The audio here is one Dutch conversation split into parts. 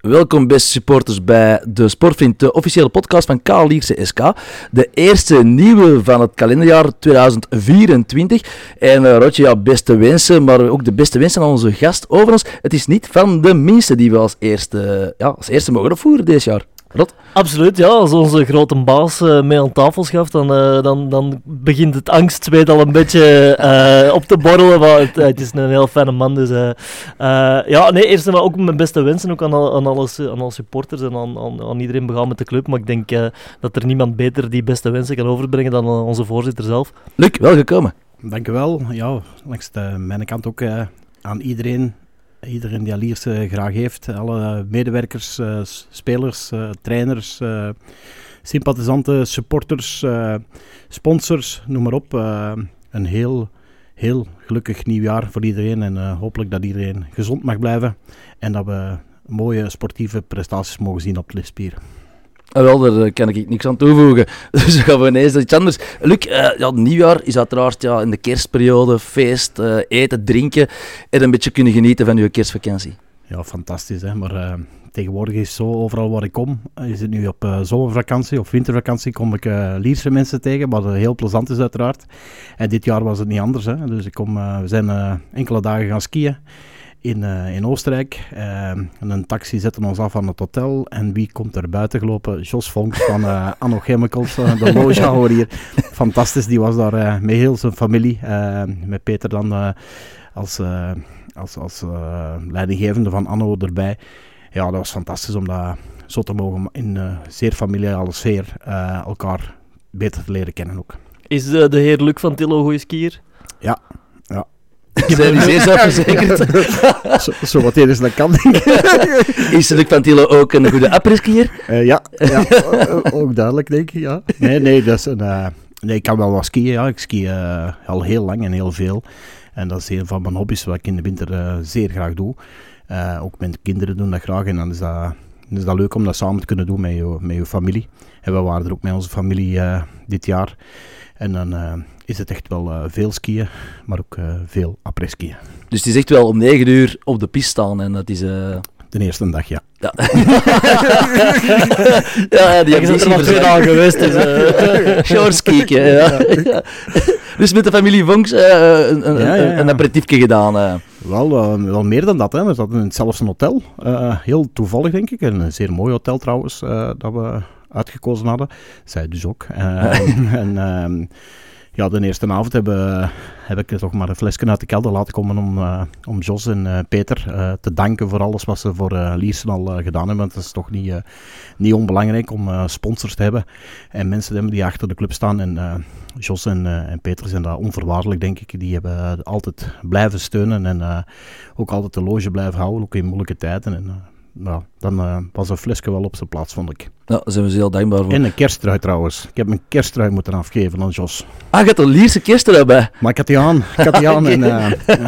Welkom beste supporters bij de Sportvriend, de officiële podcast van K Lierse SK. De eerste nieuwe van het kalenderjaar 2024. En uh, Rotje, ja, beste wensen, maar ook de beste wensen aan onze gast. Overigens, het is niet van de minste die we als eerste, ja, als eerste mogen opvoeren deze jaar. Rot? Absoluut, ja. Als onze grote baas uh, mee aan tafel schaft, dan, uh, dan, dan begint het angstzweet al een beetje uh, op te borrelen. Maar het, het, is een heel fijne man, dus... ja, nee, eerst en ook mijn beste wensen ook aan, aan, alle, aan alle supporters en aan, aan, aan iedereen begaan met de club. Maar ik denk dat er niemand beter die beste wensen kan overbrengen dan onze voorzitter zelf. Luc, welgekomen. Dank u wel. Ja, langs de, mijn kant ook aan iedereen iedereen die Alierse graag heeft. Alle medewerkers, uh, spelers, uh, trainers, sympathisanten, supporters, sponsors, noem maar op. een heel, heel gelukkig nieuwjaar voor iedereen en hopelijk dat iedereen gezond mag blijven en dat we mooie sportieve prestaties mogen zien op de Lispier. Ah, wel, daar eh, kan ik niks aan toevoegen. Dus dan gaan we ineens iets anders. Luc, uh, ja, nieuwjaar is uiteraard ja, in de kerstperiode, feest, uh, eten, drinken en een beetje kunnen genieten van uw kerstvakantie. Ja, fantastisch. Hè? Maar tegenwoordig is zo, overal waar ik kom, is het nu op zomervakantie of wintervakantie, kom ik Lierse mensen tegen, wat heel plezant is uiteraard. En dit jaar was het niet anders. Hè? Dus ik kom, we zijn enkele dagen gaan skiën in, uh, in Oostenrijk. Uh, een taxi zette ons af aan het hotel. En wie komt er buiten gelopen? Jos Vonks van uh, Anno Chemicals, de logehouder hier. Fantastisch, die was daar met heel zijn familie. met Peter dan als, als, als leidinggevende van Anno erbij. Ja, dat was fantastisch om dat zo te mogen in zeer familiale sfeer elkaar beter te leren kennen ook. Is de heer Luc van Tillo goede skier? Ja. Zijn zelfverzekerd? zo, zo wat eerder dat kan, denk. Is Luc van Tilo ook een goede apres-skier? Uh, ja, ja ook duidelijk, denk ik, ja. Nee, nee, dat is een, uh, nee ik kan wel wat skiën, ja. Ik ski uh, al heel lang en heel veel. En dat is een van mijn hobby's wat ik in de winter zeer graag doe. ook mijn kinderen doen dat graag en dan is dat, is dat leuk om dat samen te kunnen doen met je, met je familie. En we waren er ook met onze familie dit jaar. En dan uh, is het echt wel uh, veel skiën, maar ook uh, veel après-skiën. Dus het is echt wel om 9 uur op de piste staan en dat is... De eerste dag, ja. Ja, ja die hebben er nog twee dagen geweest. Dus, uh, Shortskieken, ja. Dus met de familie Vonks uh, een, een, ja, ja, een aperitiefje gedaan. Uh. Wel, wel meer dan dat. Hè. We zaten zelfs een hotel. heel toevallig, denk ik. Een zeer mooi hotel trouwens, dat we uitgekozen hadden. Zij dus ook. en ehm, ja, de eerste avond hebben, heb ik toch maar een flesje uit de kelder laten komen om, uh, om Jos en uh, Peter uh, te danken voor alles wat ze voor uh, Liersen al gedaan hebben. Want het is toch niet, niet onbelangrijk om sponsors te hebben en mensen te hebben die achter de club staan. En Jos en, en Peter zijn daar onvoorwaardelijk, denk ik. Die hebben altijd blijven steunen en ook altijd de loge blijven houden, ook in moeilijke tijden. En, nou, dan uh, was een flesje wel op zijn plaats, vond ik. Ja, daar zijn we heel dankbaar voor. En een kersttrui trouwens. Ik heb mijn kersttrui moeten afgeven aan Jos. Ah, je hebt een Lierse kersttrui bij? Maar ik had die aan. Ik had die aan. en, uh,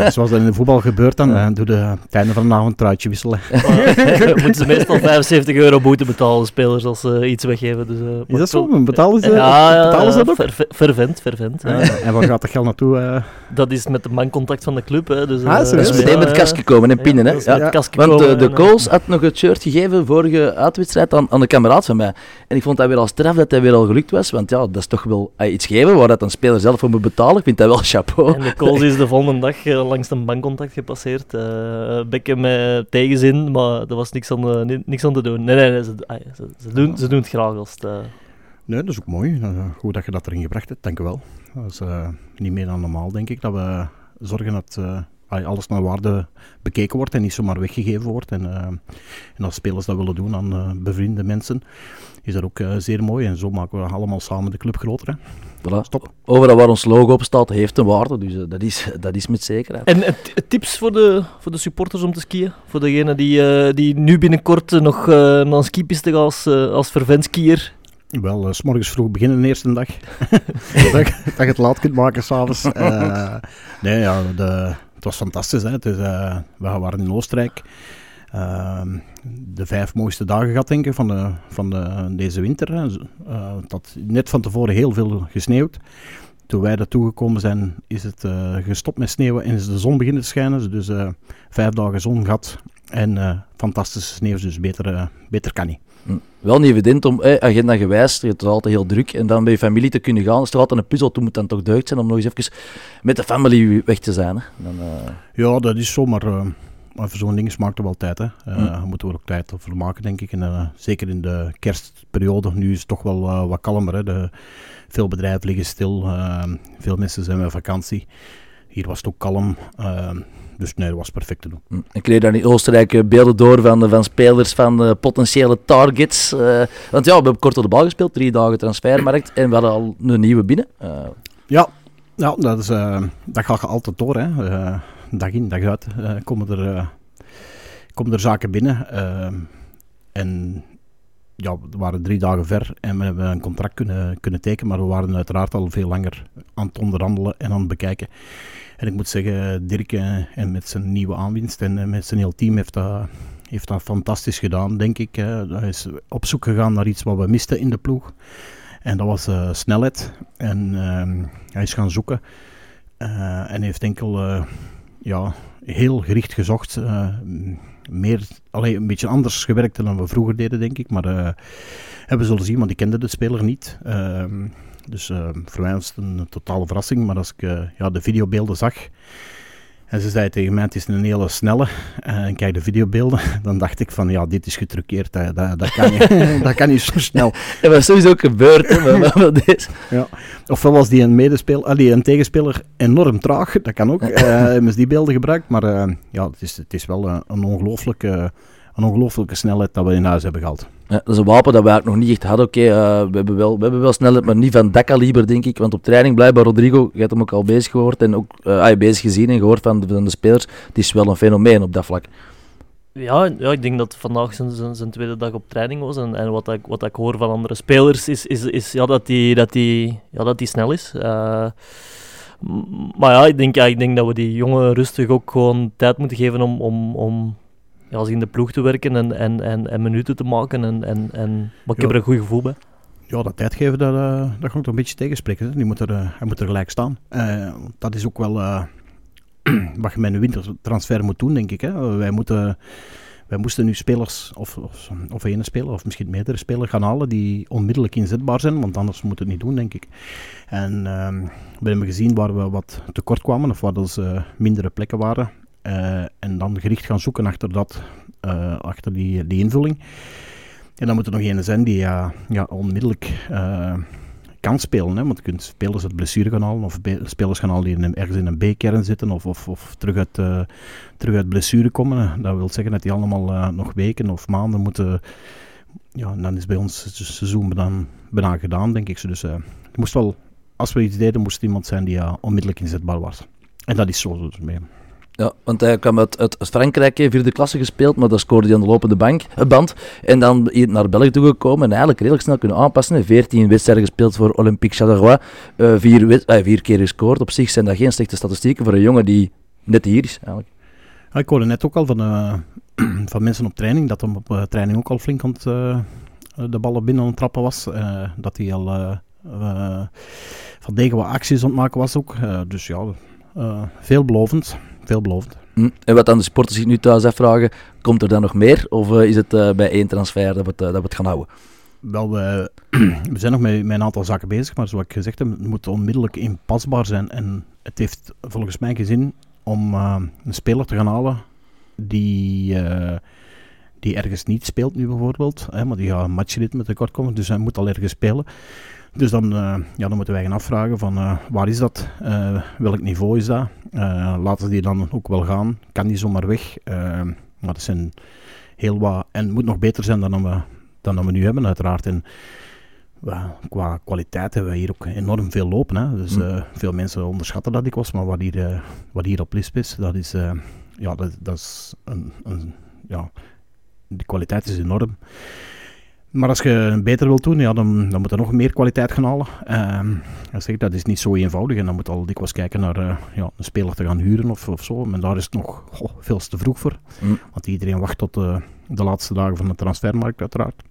zoals dat in de voetbal gebeurt dan, uh, doe de het einde van de avond een truitje wisselen. moeten ze meestal 75 euro boete betalen, spelers, als ze iets weggeven. Dus, Is dat zo? Betalen ze, ja, betalen ze dat ook? Ver, vervent, vervent. Ja. en waar gaat dat geld naartoe? Dat is met de mancontact van de club. Hè, dus, ah, dat is meteen met het kastje komen en pinnen. Hè? Ja, Want de Coles had nog het shirt gegeven vorige uitwedstrijd aan, aan de kameraad van mij. En ik vond dat weer al straf dat hij weer al gelukt was. Want ja, dat is toch wel uh, iets geven waar dat een speler zelf voor moet betalen. Ik vind dat wel chapeau. En de Coles is de volgende dag uh, langs een bankcontact gepasseerd. Uh, Bekken met tegenzin, maar er was niks aan, niks aan te doen. Nee, nee, nee ze, ze, ze, doen, ze doen het graag als het... Nee, dat is ook mooi. goed dat je dat erin gebracht hebt, dank je wel. Dat is niet meer dan normaal, denk ik, dat we zorgen dat alles naar waarde bekeken wordt en niet zomaar weggegeven wordt. En, uh, en als spelers dat willen doen aan uh, bevriende mensen, is dat ook uh, zeer mooi. En zo maken we allemaal samen de club groter. Hè. Voilà. Stop. Overal waar ons logo op staat, heeft een waarde. Dus dat, is, dat is met zekerheid. En tips voor de, voor de supporters om te skiën? Voor degenen die, die nu binnenkort nog naar een skipiste gaan als, als vervent skier? Wel, uh, s morgens vroeg beginnen de eerste dag. dat, dat je het laat kunt maken s'avonds. Uh, nee, ja, de, het was fantastisch. Hè. Het uh, we waren in Oostenrijk. Uh, de vijf mooiste dagen gehad, denk ik, van, de, van de, deze winter. Hè. Uh, dat net van tevoren heel veel gesneeuwd. Toen wij daar toegekomen zijn, is het uh, gestopt met sneeuwen en is de zon beginnen te schijnen. Dus vijf dagen zon gehad. En fantastische sneeuw, dus beter, beter kan niet. Wel niet evident om, eh, agenda gewijs, het is altijd heel druk, en dan bij je familie te kunnen gaan, is toch altijd een puzzel, toen moet dan toch deugd zijn om nog eens even met de familie weg te zijn. Hè? Dan, Ja, dat is zo, maar, maar voor zo'n ding smaakt er wel tijd. Hè. Uh. Daar moeten we ook tijd voor maken, denk ik. En, zeker in de kerstperiode, nu is het toch wel wat kalmer. Hè. De, veel bedrijven liggen stil, veel mensen zijn met vakantie. Hier was het ook kalm. Dus nee, dat was perfect te doen. Hm. Ik kreeg daar in Oostenrijk eh, beelden door van, van spelers van uh, potentiële targets. Uh, want ja, we hebben kort op de bal gespeeld, drie dagen transfermarkt. En we hadden al een nieuwe binnen. Ja, ja dat, is, dat gaat je altijd door. Hè. dag in, dag uit komen, er, komen er zaken binnen. en ja, we waren drie dagen ver en we hebben een contract kunnen, kunnen tekenen. Maar we waren uiteraard al veel langer aan het onderhandelen en aan het bekijken. En ik moet zeggen, Dirk eh, en met zijn nieuwe aanwinst en eh, met zijn heel team heeft dat, heeft dat fantastisch gedaan, denk ik. Hij is op zoek gegaan naar iets wat we misten in de ploeg. En dat was uh, snelheid. En uh, hij is gaan zoeken. En heeft enkel ja, heel gericht gezocht. Meer, alleen een beetje anders gewerkt dan we vroeger deden, denk ik. Maar hebben we zullen zien, want ik kende de speler niet. Ehm, dus uh, voor mij was het een totale verrassing. Maar als ik uh, ja, de videobeelden zag. En ze zei tegen mij: Het is een hele snelle. Uh, en kijk de videobeelden. Dan dacht ik: van ja, dit is getruckeerd. Dat, dat, dat, kan, niet, dat kan niet zo snel. Dat was sowieso gebeurd. dit. Ja. Ofwel was die een, medespeler, die een tegenspeler enorm traag. Dat kan ook. hebben ze die beelden gebruikt. Maar ja, het is, het is wel een ongelooflijke een ongelooflijke snelheid dat we in huis hebben gehad. Ja, dat is een wapen dat we eigenlijk nog niet echt hadden. Oké, okay, uh, we, hebben wel, we hebben wel snelheid, maar niet van dat kaliber, denk ik. Want op training blijkbaar, Rodrigo, je hebt hem ook al bezig gehoord en ook uh, bezig gezien en gehoord van de, van de spelers. Het is wel een fenomeen op dat vlak. Ja, ja, ik denk dat vandaag zijn, zijn, zijn tweede dag op training was. En, en wat, ik, wat ik hoor van andere spelers is, is, is ja, dat hij dat die, ja, dat die snel is. Uh, maar ja ik, denk, ja, ik denk dat we die jongen rustig ook gewoon tijd moeten geven om, om, om ja, als in de ploeg te werken en, en, en, en minuten te maken. En, en, en, maar ik heb er een goed gevoel bij. Ja, dat tijd geven, dat, uh, dat ga ik een beetje tegenspreken. Hè. Die moet er, uh, hij moet er gelijk staan. Uh, dat is ook wel wat je met een wintertransfer moet doen, denk ik. Hè. Wij, moeten, wij moesten nu spelers, of, of, of ene speler, of misschien meerdere spelers gaan halen die onmiddellijk inzetbaar zijn, want anders moeten we het niet doen, denk ik. En ehm, we hebben gezien waar we wat tekort kwamen, of waar dus mindere plekken waren. Uh, en dan gericht gaan zoeken achter, dat, uh, achter die, die invulling. En dan moet er nog een zijn die uh, ja, onmiddellijk kan spelen. Hè? Want je kunt spelers uit blessure gaan halen, of spelers gaan halen die in, ergens in een B-kern zitten, of, of, of terug, uit, terug uit blessure komen. Dat wil zeggen dat die allemaal nog weken of maanden moeten. Ja, dan is bij ons het seizoen bijna, gedaan, denk ik. Dus moest wel, als we iets deden, moest iemand zijn die onmiddellijk inzetbaar was. En dat is zo dus mee. Ja, want hij kwam uit, uit Frankrijk, vierde klasse gespeeld, maar daar scoorde hij aan de lopende bank, eh, band. En dan hier naar België toegekomen en eigenlijk redelijk snel kunnen aanpassen. 14 wedstrijden gespeeld voor Olympique Charleroi, uh, vier, uh, vier keer gescoord. Op zich zijn dat geen slechte statistieken voor een jongen die net hier is eigenlijk. Ik hoorde net ook al van, van mensen op training, dat hem op training ook al flink aan de ballen binnen aan het trappen was. dat hij al van degen acties aan het maken was ook. dus ja, veelbelovend veelbelovend. Hm. En wat dan de sporters zich nu thuis afvragen, komt er dan nog meer? Of uh, is het uh, bij één transfer dat we het, uh, dat we het gaan houden? Wel, we, we zijn nog met, met, een aantal zaken bezig, maar zoals ik gezegd heb, het moet onmiddellijk inpasbaar zijn. En het heeft volgens mij geen zin om een speler te gaan halen die, die ergens niet speelt nu bijvoorbeeld. Hè, maar die gaat een matchritme tekort komen, dus hij moet al ergens spelen. Dus dan, uh, ja, dan moeten wij gaan afvragen van uh, waar is dat? Uh, welk niveau is dat? laten die dan ook wel gaan? Kan die zomaar weg? maar dat zijn heel wat... En het moet nog beter zijn dan we, dan, dan we nu hebben uiteraard. En qua kwaliteit hebben we hier ook enorm veel lopen. Hè? Dus mm. veel mensen onderschatten dat ik was, maar wat hier, wat hier op Lisp is, dat is, ja, dat, dat is een, een, ja, de kwaliteit is enorm. Maar als je beter wilt doen, ja, dan, dan moet je nog meer kwaliteit gaan halen. Uh, zeg, dat is niet zo eenvoudig en dan moet je al dikwijls kijken naar uh, ja, een speler te gaan huren of, of zo. Maar daar is het nog veel te vroeg voor. Mm. Want iedereen wacht tot uh, de laatste dagen van de transfermarkt uiteraard.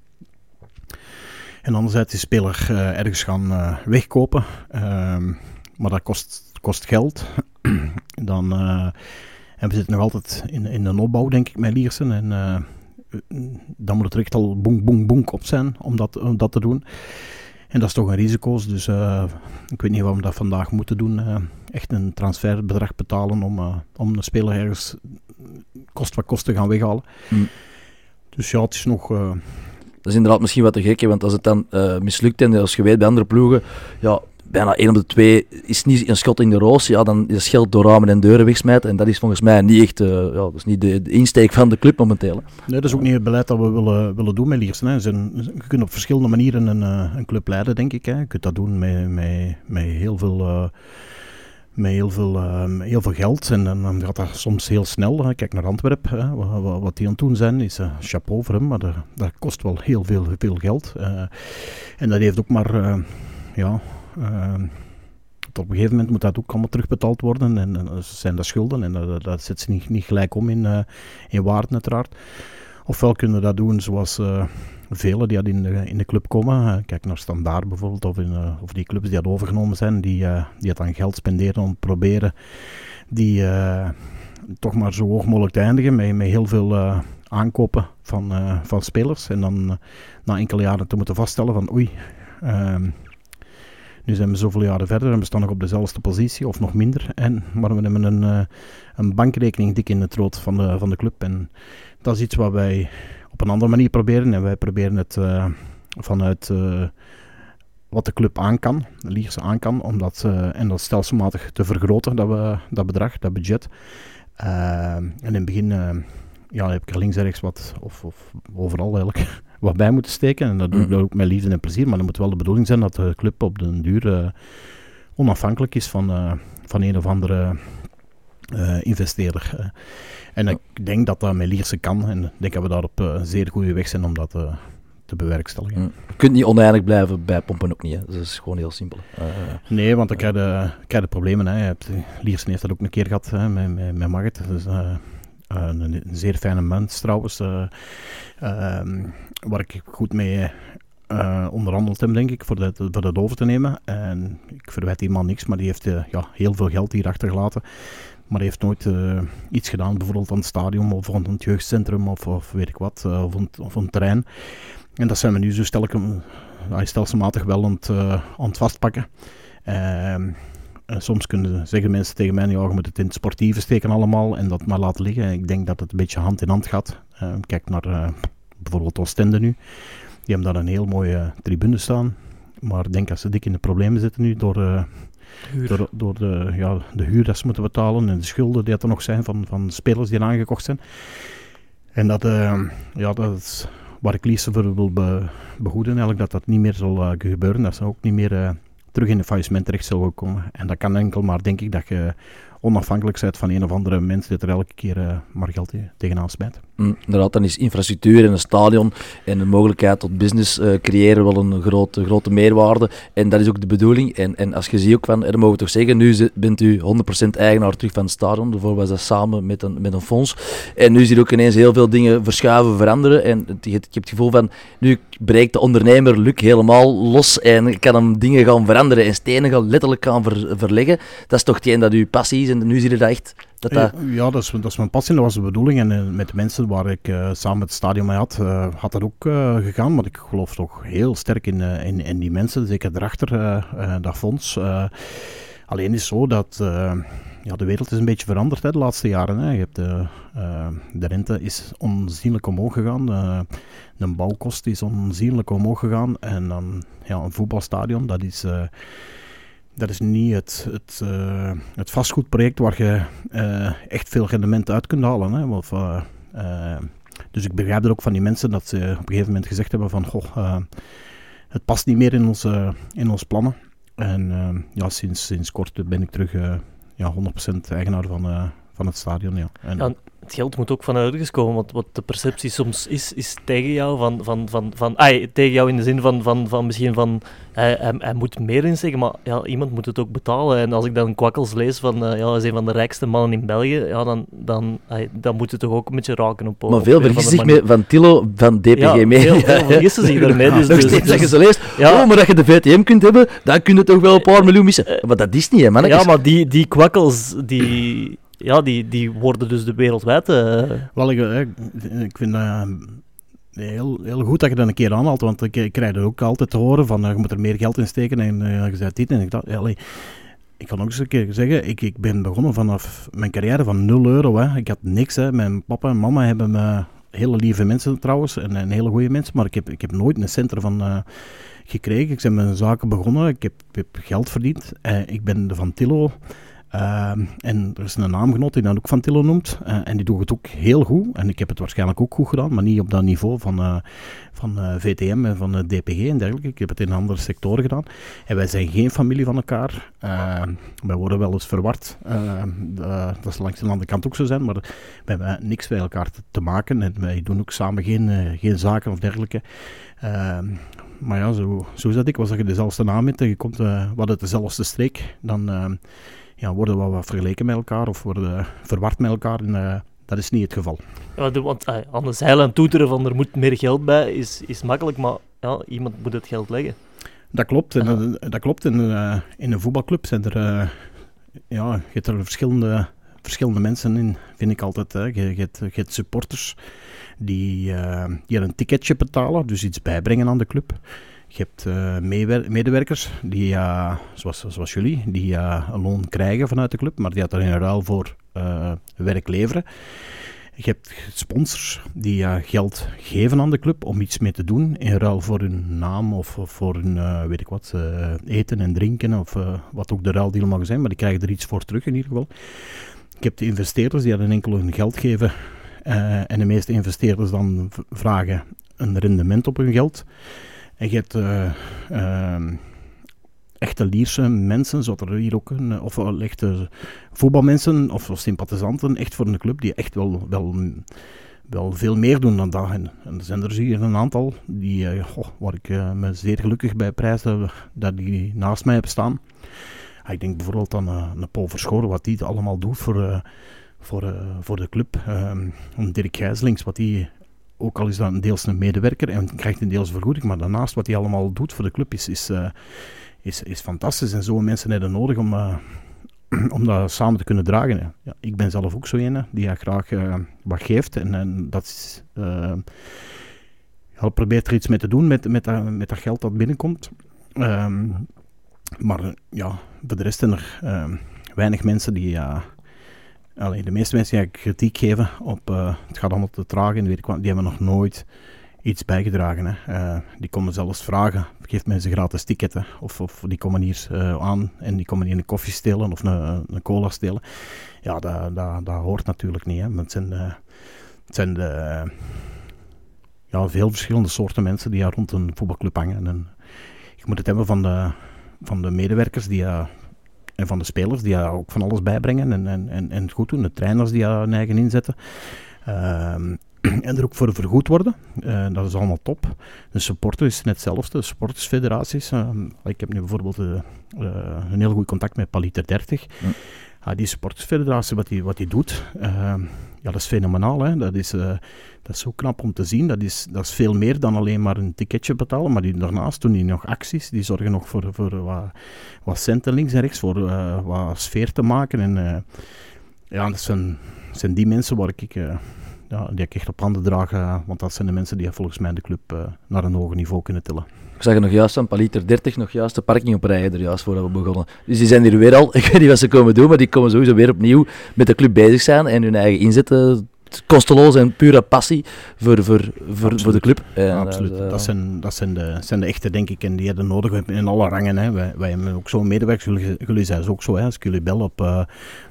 En anderzijds is de speler uh, ergens gaan wegkopen. Ehm, maar dat kost, kost geld. dan En we zitten nog altijd in, in een opbouw, denk ik, met Liersen. En dan moet het echt al boem, boem, boem op zijn om dat, om dat te doen. En dat is toch een risico. Dus uh, ik weet niet waarom we dat vandaag moeten doen. Uh, echt een transferbedrag betalen om, uh, om een speler ergens kost wat kost te gaan weghalen. Mm. Dus ja, het is nog... Dat is inderdaad misschien wat te gek, want als het dan mislukt en als je weet bij andere ploegen, ja, bijna één op de twee is niet een schot in de roos, ja, dan is geld door ramen en deuren wegsmijten. En dat is volgens mij niet echt uh, ja, dat is niet de, insteek van de club momenteel. Nee, dat is ook niet het beleid dat we willen, willen doen met Liersen. Hè. Je kunt op verschillende manieren een, eh, een club leiden, denk ik. Hè. Je kunt dat doen met, met, met heel veel... Uh, met heel veel, heel veel geld. En dan gaat dat soms heel snel. Hè. Kijk naar Antwerpen, wat, wat, die aan het doen zijn, is uh, chapeau voor hem, maar dat, kost wel heel veel, veel geld. En dat heeft ook maar ja, op een gegeven moment moet dat ook allemaal terugbetaald worden. En, en zijn dat schulden en dat, dat zet ze niet, niet gelijk om in, uh, in waarde uiteraard. Ofwel kunnen we dat doen zoals uh, velen die in de, in de club komen. kijk naar Standaard bijvoorbeeld, of, in, of die clubs die hadden overgenomen zijn, die, die het aan geld spenderen om te proberen die toch maar zo hoog mogelijk te eindigen met, met heel veel aankopen van, van spelers. En dan na enkele jaren te moeten vaststellen van oei, ehm, nu zijn we zoveel jaren verder en we staan nog op dezelfde positie of nog minder. En, maar we hebben een, uh, een bankrekening dik in het rood van de, van de club. En dat is iets wat wij op een andere manier proberen. En wij proberen het uh, vanuit uh, wat de club aan kan, de Lierse aan kan, om dat, en dat stelselmatig te vergroten, dat, we, dat bedrag, dat budget. en in het begin ja, heb ik er links en rechts wat, of, of overal eigenlijk, wat bij moeten steken. En dat doe ik mm. ook met liefde en plezier. Maar dan moet wel de bedoeling zijn dat de club op den duur uh, onafhankelijk is van, uh, van een of andere uh, investeerder. en ik denk dat dat met Lierse kan. En ik denk dat we daar op een zeer goede weg zijn om dat te bewerkstelligen. Mm. Je kunt niet oneindig blijven bijpompen ook niet. Hè. Dat is gewoon heel simpel. nee, want dan krijg je, krijg je problemen. Hè. Je hebt, Liersen heeft dat ook een keer gehad hè, met, met, met. Dus, een, een, zeer fijne mens trouwens. Ehm, waar ik goed mee uh, onderhandeld heb, denk ik, voor dat, voor dat over te nemen. En ik verwijt die man niks, maar die heeft uh, ja, heel veel geld hier achtergelaten. Maar hij heeft nooit uh, iets gedaan, bijvoorbeeld aan het stadion of aan het jeugdcentrum of, of weet ik wat, of, een, of een terrein. En dat zijn we nu zo stel ik hem, stelselmatig wel aan het, aan vastpakken. Ehm, soms kunnen zeggen mensen tegen mij, ja, je moet het in het sportieve steken allemaal en dat maar laten liggen. Ik denk dat het een beetje hand in hand gaat. kijk naar bijvoorbeeld Oostende nu. Die hebben daar een heel mooie tribune staan. Maar ik denk dat ze dik in de problemen zitten nu door, uh, door, door, de, ja, de huur dat ze moeten betalen en de schulden die er nog zijn van, van spelers die aangekocht zijn. En dat, uh, ja, dat is waar ik liefst voor wil be, behoeden, eigenlijk dat dat niet meer zal uh, gebeuren. Dat ze ook niet meer terug in de faillissement terecht zullen komen. En dat kan enkel maar, denk ik, dat je onafhankelijk bent van een of andere mens die er elke keer maar geld tegenaan smijt. Inderdaad, dan is infrastructuur en een stadion en de mogelijkheid tot business uh, creëren wel een grote, grote meerwaarde. En dat is ook de bedoeling. En, en als je ziet ook van, er mogen toch zeggen, nu bent u 100% bijvoorbeeld terug van het stadion. Daarvoor was dat samen met een, met een fonds. En nu zie je ook ineens heel veel dingen verschuiven, veranderen. En je, hebt het gevoel van, nu breekt de ondernemer Luc helemaal los en kan hem dingen gaan veranderen en stenen gaan letterlijk gaan verleggen. Dat is toch hetgeen dat uw passie is en nu zie je dat echt... Dat dat... Ja, dat is, dat is mijn passie, dat was de bedoeling. En uh, met de mensen waar ik uh, samen het stadion mee had, uh, had dat ook gegaan. Maar ik geloof toch heel sterk in, in, in die mensen, zeker erachter, dat fonds. alleen is het zo dat ja, de wereld is een beetje veranderd hè, de laatste jaren. Hè. Je hebt de, de rente is onzienlijk omhoog gegaan. de bouwkost is onzienlijk omhoog gegaan. En dan ja, een voetbalstadion, dat is dat is niet het, het, uh, het vastgoedproject waar je uh, echt veel rendement uit kunt halen. Hè? Of, uh, dus ik begrijp er ook van die mensen dat ze op een gegeven moment gezegd hebben van goh, het past niet meer in onze, in onze plannen. En ja, sinds, sinds kort ben ik terug ja, 100% eigenaar van, van het stadion. Ja. En, het geld moet ook van ergens komen, want wat de perceptie soms is, is tegen jou, van, van, van, van, ay, tegen jou in de zin van, van, van misschien van, hij, hij, hij moet meer inzeggen, maar ja, iemand moet het ook betalen. En als ik dan kwakkels lees van, uh, ja, hij is een van de rijkste mannen in België, ja, dan, dan, ay, dan moet het toch ook een beetje raken op Maar veel vergissen zich mee, van Tilo, van DPG ja, mee. Veel, veel vergissen zich daarmee. Dus, dus, je zo leest, ja. oh, maar dat je de VTM kunt hebben, dan kun je toch wel een paar miljoen missen. Maar dat is niet, hè, man. Ja, maar die, die kwakkels, die ja, die, die worden dus de wereldwijd... Uh... Wel, ik, ik vind uh, heel, heel goed dat je dat een keer aanhaalt, want ik, krijg er ook altijd te horen van je moet er meer geld in steken en je zei dit en ik dacht, allee, ik kan ook eens een keer zeggen, ik, ik ben begonnen vanaf mijn carrière van 0 euro. Hè. Ik had niks. Hè. Mijn papa en mama hebben me hele lieve mensen trouwens en, hele goede mensen, maar ik heb, ik heb nooit een cent ervan gekregen. Ik ben mijn zaken begonnen, ik heb, heb geld verdiend. Uh, ik ben de Van Tillo uh, en er is een naamgenoot die dan ook Van Tillo noemt. Uh, en die doet het ook heel goed. En ik heb het waarschijnlijk ook goed gedaan, maar niet op dat niveau van, uh, van VTM en van DPG en dergelijke. Ik heb het in andere sectoren gedaan. En wij zijn geen familie van elkaar. wij worden wel eens verward. dat is langs de andere kant ook zo zijn, maar we hebben niks bij elkaar te, maken. En wij doen ook samen geen, geen zaken of dergelijke. maar ja, zo, zo dat ik. Dat je dezelfde naam hebt en je komt wat uit dezelfde streek, dan ja, worden we wat vergeleken met elkaar of worden verward met elkaar. En, uh, dat is niet het geval. Ja, want aan de zeilen en toeteren van er moet meer geld bij is, is makkelijk, maar ja, iemand moet het geld leggen. Dat klopt. En, uh, dat klopt. In, uh, in een voetbalclub zijn er, ja, je hebt er verschillende, verschillende mensen in, vind ik altijd. Hè. Je, je, hebt, je hebt supporters die, die een ticketje betalen, dus iets bijbrengen aan de club. Je hebt uh, medewerkers, die, uh, zoals, zoals jullie, die een loon krijgen vanuit de club, maar die dat er in ruil voor werk leveren. Je hebt sponsors die geld geven aan de club om iets mee te doen, in ruil voor hun naam of, voor hun, weet ik wat, eten en drinken of wat ook de ruildeal mag zijn, maar die krijgen er iets voor terug in ieder geval. Je hebt de investeerders die dan enkel hun geld geven en de meeste investeerders dan vragen een rendement op hun geld. Je hebt uh, uh, echte Lierse mensen, zoals er hier ook een, of echte voetbalmensen of, sympathisanten, echt voor een club, die echt wel, wel, wel veel meer doen dan dat. En, en er zijn er hier een aantal die, uh, goh, waar ik uh, me zeer gelukkig bij prijs dat die naast mij hebben staan. ik denk bijvoorbeeld aan een Paul Verschoren, wat die allemaal doet voor, voor, voor de club. Ehm, Dirk Gijslings, wat die ook al is dat een deels een medewerker en krijgt een deels vergoeding, maar daarnaast wat hij allemaal doet voor de club is, is, uh, is, is fantastisch. En zo'n mensen hebben nodig om, uh, om dat samen te kunnen dragen. Ja, ik ben zelf ook zo een die graag uh, wat geeft en, en dat is... probeert er iets mee te doen met, met, dat, met geld dat binnenkomt. Um, maar ja, voor de rest zijn er weinig mensen die, Allee, de meeste mensen die kritiek geven op uh, het gaat allemaal te traag en weet ik wat, die hebben nog nooit iets bijgedragen. Hè. Uh, die komen zelfs vragen, geef mensen gratis ticketten. Of, of die komen hier uh, aan en die komen hier een koffie stelen of een, een cola stelen. Ja, dat, dat, dat hoort natuurlijk niet. Hè. Het zijn, het zijn de, ja, veel verschillende soorten mensen die rond een voetbalclub hangen. En, je moet het hebben van de, van de medewerkers die en van de spelers die daar ook van alles bijbrengen en, en, en, en het goed doen. De trainers die daar hun eigen inzetten. Ehm, en er ook voor vergoed worden. Uh, dat is allemaal top. De supporter is net hetzelfde. De supportersfederaties. Uh, ik heb nu bijvoorbeeld uh, een heel goed contact met Paliter 30. Ja. Ah, die supportersfederatie, wat die, wat die doet, ehm, ja, dat is fenomenaal. Hè? Dat, is, dat is zo knap om te zien. Dat is, dat is veel meer dan alleen maar een ticketje betalen. Maar die, daarnaast doen die nog acties. Die zorgen nog voor, voor wat, wat centen links en rechts. Voor wat sfeer te maken. En ja, dat zijn, zijn die mensen waar ik ja, die ik echt op handen eh, want dat zijn de mensen die volgens mij de club naar een hoger niveau kunnen tillen. Ik zag er nog juist een Paliter 30 nog juist de parking op rijden, er juist voordat we begonnen. Dus die zijn hier weer al, ik weet niet wat ze komen doen, maar die komen sowieso weer opnieuw met de club bezig zijn en hun eigen inzetten kosteloos en pure passie voor, voor, voor, voor de club. Ja, Absoluut. Dat, dat, zijn, dat zijn, de, zijn de echte, denk ik, en die hebben nodig in alle rangen. Hè. Wij, wij hebben ook zo'n medewerkers, jullie, jullie zijn ook zo. Hè. Als jullie bellen op uh,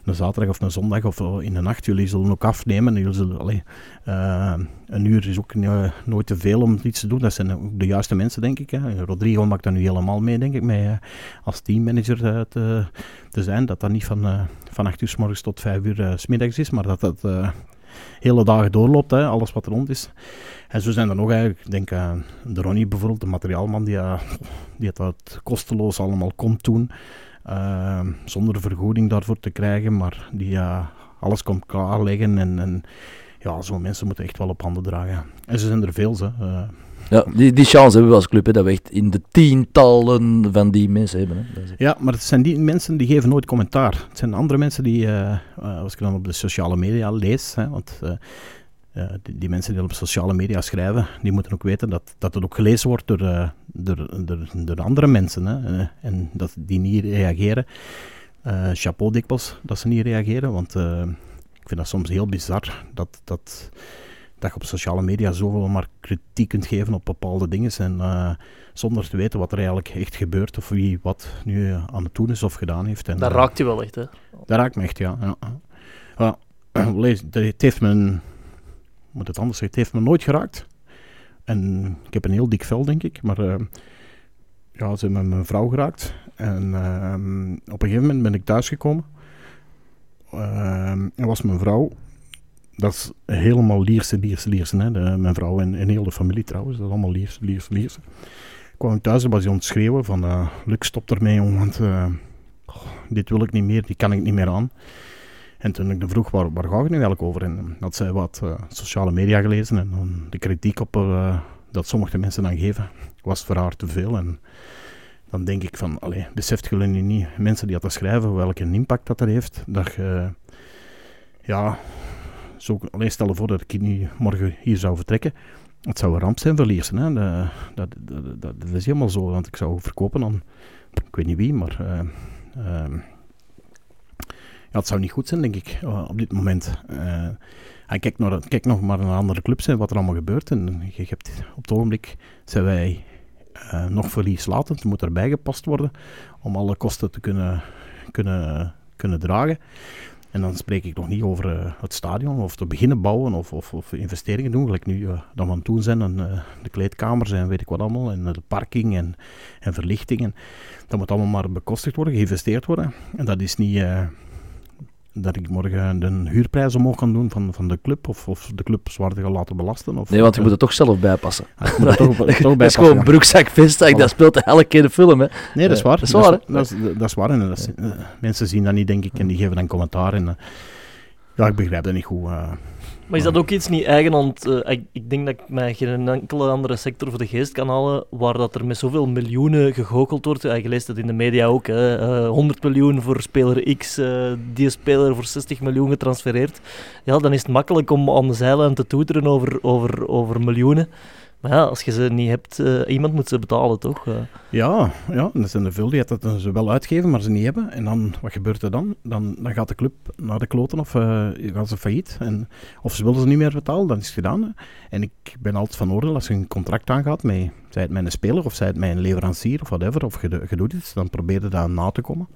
een zaterdag of een zondag of uh, in de nacht, jullie zullen ook afnemen. Jullie zullen, allee, uh, een uur is ook nooit te veel om iets te doen. Dat zijn ook de juiste mensen, denk ik. Hè. Rodrigo maakt dat nu helemaal mee, denk ik, mee, als teammanager te, te zijn. Dat dat niet van, van 8 uur s morgens tot 5 uur s middags is, maar dat dat hele dagen doorloopt, hè, alles wat er rond is. En zo zijn er nog eigenlijk, ik denk aan de Ronnie bijvoorbeeld, de materiaalman die, uh, die dat kosteloos allemaal komt doen. Uh, zonder vergoeding daarvoor te krijgen, maar die alles komt klaarleggen. En, en ja, zo'n mensen moeten echt wel op handen dragen. En ze zijn er veel, ze. Ja, die, die chance hebben we als club, hè, dat we echt in de tientallen van die mensen hebben. Hè. Ja, maar het zijn die mensen die geven nooit commentaar. Het zijn andere mensen die, eh, eh, als ik dan op de sociale media lees, hè, want eh, die, mensen die op sociale media schrijven, die moeten ook weten dat, dat het ook gelezen wordt door, door, door, andere mensen. Hè, en dat die niet reageren. Chapeau dikwijls dat ze niet reageren, want ik vind dat soms heel bizar dat, dat, dat je op sociale media zoveel maar kritiek kunt geven op bepaalde dingen. En, eh, zonder te weten wat er eigenlijk echt gebeurt of wie wat nu eh, aan het doen is of gedaan heeft. En, Dat eh, raakt je wel echt, hè. dat raakt me echt, ja. ja. ja. lees, dat- het heeft me, moet het anders zeggen, het heeft me nooit geraakt. En ik heb een heel dik vel, denk ik, maar eh, ja, ze hebben mijn vrouw geraakt. En ehm, op een gegeven moment ben ik thuisgekomen. Ehm en was mijn vrouw, dat is helemaal Lierse, Lierse, Lierse. Hè? De, mijn vrouw en, heel de familie trouwens, dat is allemaal Lierse, Lierse, Lierse. kwam ik thuis en was hij aan het schreeuwen van, Luc, stop ermee, want eh, dit wil ik niet meer, die kan ik niet meer aan. En toen ik vroeg, waar, waar gaat het nu eigenlijk over? En had zij wat eh, sociale media gelezen en dan de kritiek op dat sommige mensen dan geven, was voor haar te veel. En dan denk ik van, allee, beseft jullie niet, mensen die dat schrijven, welke impact dat er heeft, dat je, ja, zo, alleen stel je voor dat ik nu morgen hier zou vertrekken, het zou een ramp zijn voor hè. Dat, dat, dat, is helemaal zo, want ik zou verkopen aan, ik weet niet wie, maar... ehm, ja, het zou niet goed zijn, denk ik, eh, op dit moment. Eh, kijk, naar, kijk nog maar naar andere clubs en wat er allemaal gebeurt. En je hebt, op het ogenblik zijn wij nog verlieslatend. Het moet erbij gepast worden om alle kosten te kunnen, kunnen, kunnen dragen. En dan spreek ik nog niet over eh, het stadion of te beginnen bouwen of, of, of investeringen doen. Gelijk nu dat we aan het doen zijn. Eh, de kleedkamers en weet ik wat allemaal. En de parking en, en verlichting. En dat moet allemaal maar bekostigd worden, geïnvesteerd worden. En dat is niet dat ik morgen een huurprijs omhoog kan doen van, van de club. Of, of de club zwaarder gaan laten belasten. Of, Nee, want je eh, moet het toch zelf bijpassen. ik moet er toch, toch bij dat is gewoon ja. broekzak, vestzak, dat speelt elke keer de film. Hè. Nee, dat is Eh, waar. dat is waar? Dat is, dat is waar. En dat is- eh, mensen zien dat niet, denk ik, en die geven dan commentaar. En, ja, ik begrijp dat niet goed. Maar is dat ook iets niet eigen? Want eh, ik, ik denk dat ik mij geen enkele andere sector voor de geest kan halen waar dat er met zoveel miljoenen gegoocheld wordt. Ja, je leest het in de media ook. Hè. Eh, 100 miljoen voor speler X, eh, die speler voor 60 miljoen getransfereerd. Ja, dan is het makkelijk om aan de zijlijn te toeteren over, over, over miljoenen. Maar ja, als je ze niet hebt, eh, iemand moet ze betalen, toch? Eh, Ja, ja, en er zijn er veel die dat ze wel uitgeven, maar ze niet hebben. En dan, wat gebeurt er dan? Dan, dan gaat de club naar de kloten of eh, gaan ze failliet. En, of ze willen ze niet meer betalen, dan is het gedaan. En ik ben altijd van oordeel, als je een contract aangaat, met, zij het een speler of zij het een leverancier of whatever, of je, je doet dan probeer je daar na te komen.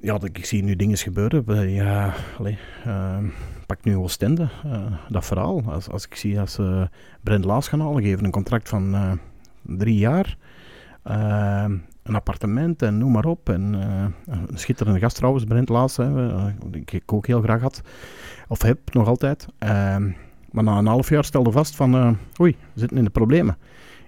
Ja, dat- ik zie nu dingen gebeuren. bij, Ja, allee, eh, pak nu Oostende, eh dat verhaal. Als, als ik zie als ze Brent Laas gaan halen, geven een contract van eh, drie jaar. eh, een appartement en noem maar op. En, eh, een schitterende gast trouwens, Brent Laas, die ik ook heel graag had. Of heb, nog altijd. Ehm, maar na een half jaar stelde vast van, oei, we zitten in de problemen.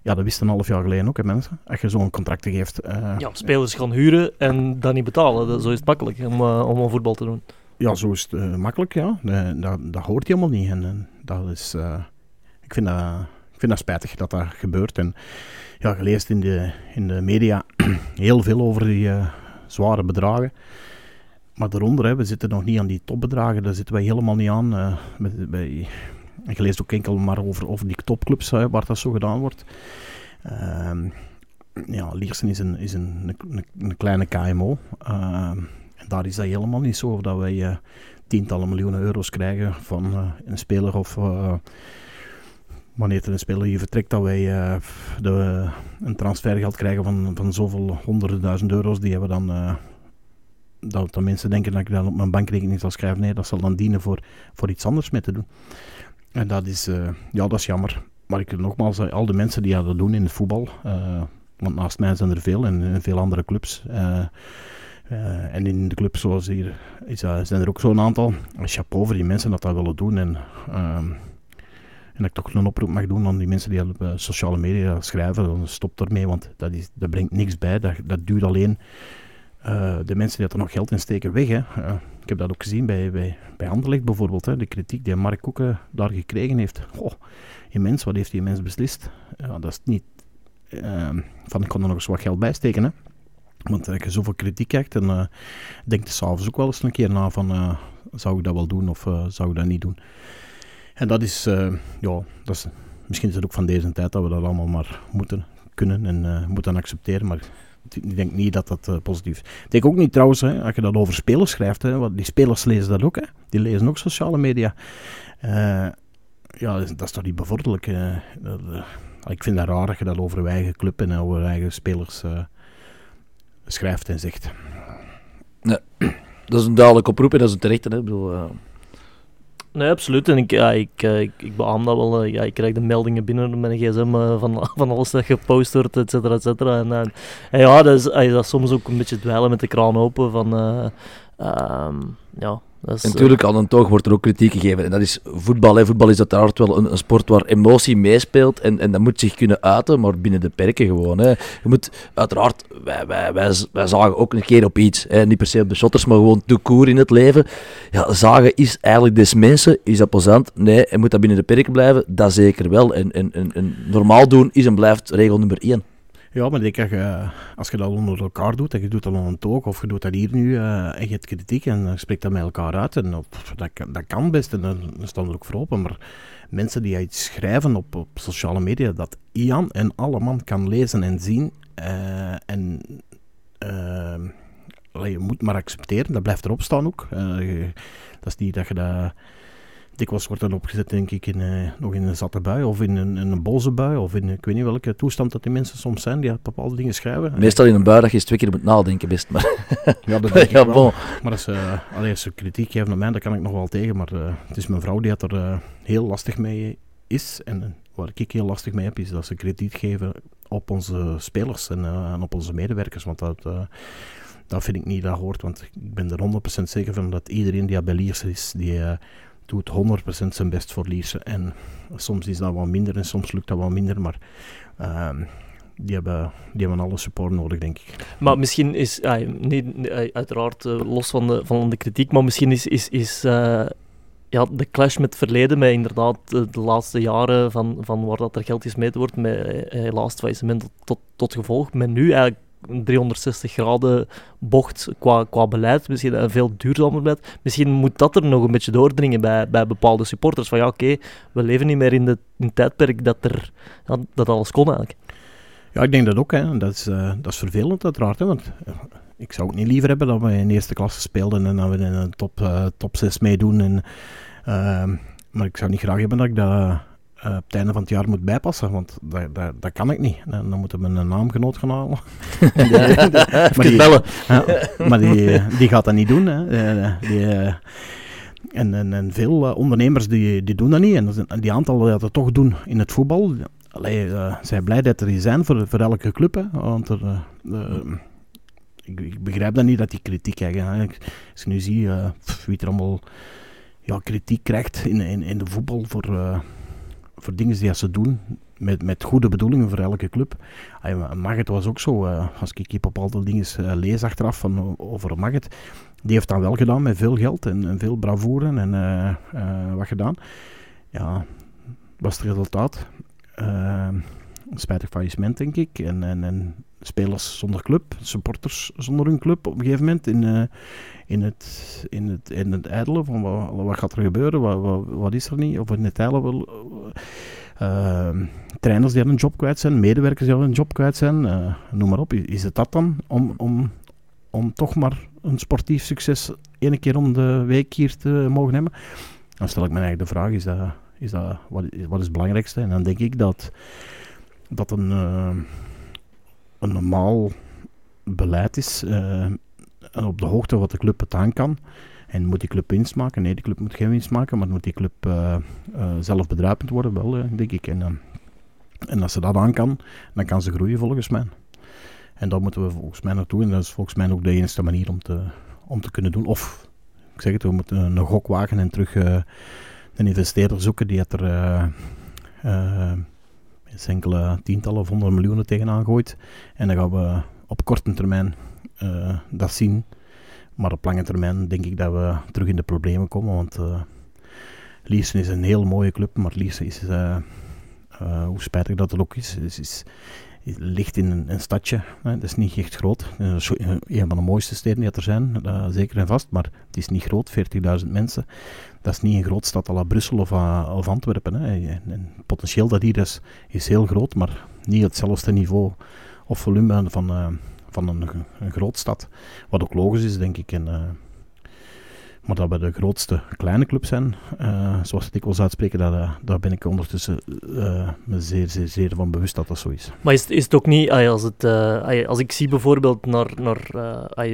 Ja, dat wist een half jaar geleden ook, hè, mensen. Als je zo'n contract geeft. eh, ja, spelers gaan huren en dan niet betalen. Dat, zo is het makkelijk om, eh, om aan voetbal te doen. Ja, zo is het eh, makkelijk, ja. Dat, dat hoort helemaal niet. En, en dat is, ik, vind dat, ik vind dat spijtig dat dat gebeurt. En ja, je leest in de, in de media heel veel over die zware bedragen. Maar daaronder, hè, we zitten nog niet aan die topbedragen. Daar zitten wij helemaal niet aan. met, bij, je leest ook enkel maar over, over die topclubs, hè, waar dat zo gedaan wordt. Ehm, ja, Liersen is een, is een, een, kleine KMO. Ehm, en daar is dat helemaal niet zo dat wij eh, tientallen miljoenen euro's krijgen van eh, een speler of eh, wanneer er een speler hier vertrekt dat wij de, een transfergeld krijgen van, van zoveel honderden duizend euro's die hebben dan dat, dat mensen denken dat ik dan op mijn bankrekening zal schrijven nee dat zal dan dienen voor, voor iets anders mee te doen en dat is eh, ja dat is jammer maar ik nogmaals al de mensen die dat doen in het voetbal eh, want naast mij zijn er veel en veel andere clubs eh, en in de club zoals hier is, dat- zijn er ook zo'n aantal. Chapeau voor die mensen dat dat willen doen. En, ehm, en dat ik toch een oproep mag doen aan die mensen die op sociale media schrijven. Dan stop ermee, want dat, is, dat brengt niks bij. Dat, dat duwt alleen de mensen die er nog geld in steken weg. Hè. Eh, ik heb dat ook gezien bij, bij, bij Anderlecht bijvoorbeeld. Hè. De kritiek die Mark Koeken daar gekregen heeft. Goh, immens. Wat heeft die mens beslist? Ja, dat is niet... ehm, van, ik kon er nog eens wat geld bij steken, hè. Want als je zoveel kritiek krijgt, dan uh, denk je s'avonds ook wel eens een keer na van... eh, zou ik dat wel doen of eh, zou ik dat niet doen? En dat is... eh, ja, dat is, misschien is het ook van deze tijd dat we dat allemaal maar moeten kunnen en eh, moeten accepteren. Maar ik denk niet dat dat eh, positief is. Ik denk ook niet trouwens, hè, als je dat over spelers schrijft, hè, want die spelers lezen dat ook. Hè. Die lezen ook sociale media. Eh, ja, dat is toch niet bevorderlijk. eh. Ik vind dat raar dat je dat over je eigen club en over eigen spelers schrijft en zegt. Dat is een duidelijke oproep en dat is een terechte. Hè. Ik bedoel, Nee, absoluut. En ik, ja, ik, eh, ik, beaam dat wel. eh, ja, ik krijg de meldingen binnen op mijn gsm eh, van, van alles dat gepost wordt, et cetera, et cetera. En, en ja, dat is, dat soms ook een beetje dweilen met de kraan open van... ehm, ja, is... En eh, natuurlijk, aan een toog wordt er ook kritiek gegeven. En dat is voetbal. Hè. Voetbal is uiteraard wel een, een sport waar emotie meespeelt. En, en dat moet zich kunnen uiten, maar binnen de perken gewoon. Hè. Je moet, uiteraard, wij, wij, wij, wij zagen ook een keer op iets. Hè. Niet per se op de shotters, maar gewoon de koer in het leven. Ja, zagen is eigenlijk des mensen. Is dat plezant? Nee. En moet dat binnen de perken blijven? Dat zeker wel. En, en, en, en normaal doen is en blijft regel nummer één. Ja, maar ik denk, je, als je dat onder elkaar doet, en je doet dat onder een toog, of je doet dat hier nu, eh, en je hebt kritiek, en je spreekt dat met elkaar uit, en dat, dat kan best, en dan staan er ook voor open, maar mensen die iets schrijven op, op sociale media, dat Ian en alle man kan lezen en zien, eh, en eh, je moet maar accepteren, dat blijft erop staan ook. Eh, dat is niet dat je dat... Dikwijls wordt dat opgezet, denk ik, in, eh, nog in een zatte bui, of in een, in een boze bui, of in ik weet niet welke toestand dat die mensen soms zijn, die bepaalde dingen schrijven. Meestal in een bui dat je eens twee keer moet nadenken, best. Maar, Ja, dat denk ik ja, bon. Maar als, ze allee, als ze kritiek geven op mij, dat kan ik nog wel tegen. Maar eh, het is mijn vrouw die het er eh, heel lastig mee is. En eh, waar ik heel lastig mee heb, is dat ze kritiek geven op onze spelers en, eh, en op onze medewerkers. Want dat, eh, dat vind ik niet dat hoort. Want ik ben er 100% zeker van dat iedereen die bij Lierse is, die eh, doet 100% zijn best voor Lierse. En soms is dat wat minder en soms lukt dat wat minder. Maar ehm, die, hebben, die hebben alle support nodig, denk ik. Maar misschien is, uiteraard eh, los van de, van de kritiek, maar misschien is, is, is eh, ja, de clash met het verleden, met inderdaad eh, de laatste jaren van, van waar dat er geld gesmeten wordt, met helaas faillissement tot, tot, tot gevolg, met nu eigenlijk een 360 graden bocht qua, qua beleid, misschien een veel duurzamer beleid. Misschien moet dat er nog een beetje doordringen bij, bij bepaalde supporters, van ja oké, we leven niet meer in, de, in het tijdperk dat, er, dat alles kon eigenlijk. Ja, ik denk dat ook. Hè. Dat, is, eh, dat is vervelend uiteraard. Hè, want eh, ik zou het niet liever hebben dat we in eerste klasse speelden en dat we in een top, eh, top 6 meedoen. En, ehm, maar ik zou niet graag hebben dat ik dat eh, op het einde van het jaar moet bijpassen. Want dat, dat, dat kan ik niet. Dan, dan moeten we een naamgenoot gaan halen. Die- maar die, bellen. maar die, eh, die gaat dat niet doen. Hè. Eh, die, en, en, en veel ondernemers die, die doen dat niet. En die aantallen die dat toch doen in het voetbal. Allee, zijn blij dat er die zijn voor, voor elke club. Hè. Want er, ik, ik begrijp dat niet dat die kritiek. Ik- Als je nu ziet wie er allemaal ja, kritiek krijgt in, in, in de voetbal voor, voor dingen die ze doen. Met, met goede bedoelingen voor elke club. Magget was ook zo. eh, als ik hier bepaalde dingen eh, lees achteraf van, over Magget. Die heeft dat wel gedaan met veel geld en, en veel bravoure en eh, wat gedaan. Ja, was het resultaat. Een spijtig faillissement, denk ik. En, en, en spelers zonder club, supporters zonder hun club op een gegeven moment in, eh, in, het, in, het, in het ijdelen van wat, wat gaat er gebeuren, wat, wat, wat is er niet, of in het ijdelen wel... eh, trainers die een job kwijt zijn, medewerkers die een job kwijt zijn, eh, noem maar op. Is, het dat dan om, om, om toch maar een sportief succes één keer om de week hier te mogen hebben? Dan stel ik me eigenlijk de vraag, is dat, is dat, wat, wat is het belangrijkste? En dan denk ik dat, dat een, eh, een normaal beleid is, en op de hoogte wat de club het aan kan. En moet die club winst maken? Nee, die club moet geen winst maken, maar moet die club eh, zelf bedruipend worden? Wel, denk ik. En, en als ze dat aan kan, dan kan ze groeien volgens mij. En daar moeten we volgens mij naartoe. En dat is volgens mij ook de enige manier om te, om te kunnen doen. Of, ik zeg het, we moeten een gok wagen en terug een investeerder zoeken die het er eens enkele tientallen of honderden miljoenen tegenaan gooit. En dan gaan we op korte termijn eh, dat zien. Maar op lange termijn denk ik dat we terug in de problemen komen. Want eh Liersen is een heel mooie club, maar Liersen is, eh, hoe spijtig dat het ook is. Is, het ligt in een, een stadje, hè. dat is niet echt groot. een van de mooiste steden die er zijn, zeker en vast, maar het is niet groot, 40.000 mensen. Dat is niet een groot stad als Brussel of, Antwerpen. Hè. En, potentieel dat hier is, is heel groot, maar niet hetzelfde niveau of volume van, van een, een grootstad. Wat ook logisch is, denk ik. En, maar dat we de grootste kleine club zijn, uh, zoals ik wil uitspreken, dat, uh, daar ben ik ondertussen uh, me zeer, zeer, zeer van bewust dat dat zo is. Maar is, is het ook niet, als, het, als ik zie bijvoorbeeld naar, naar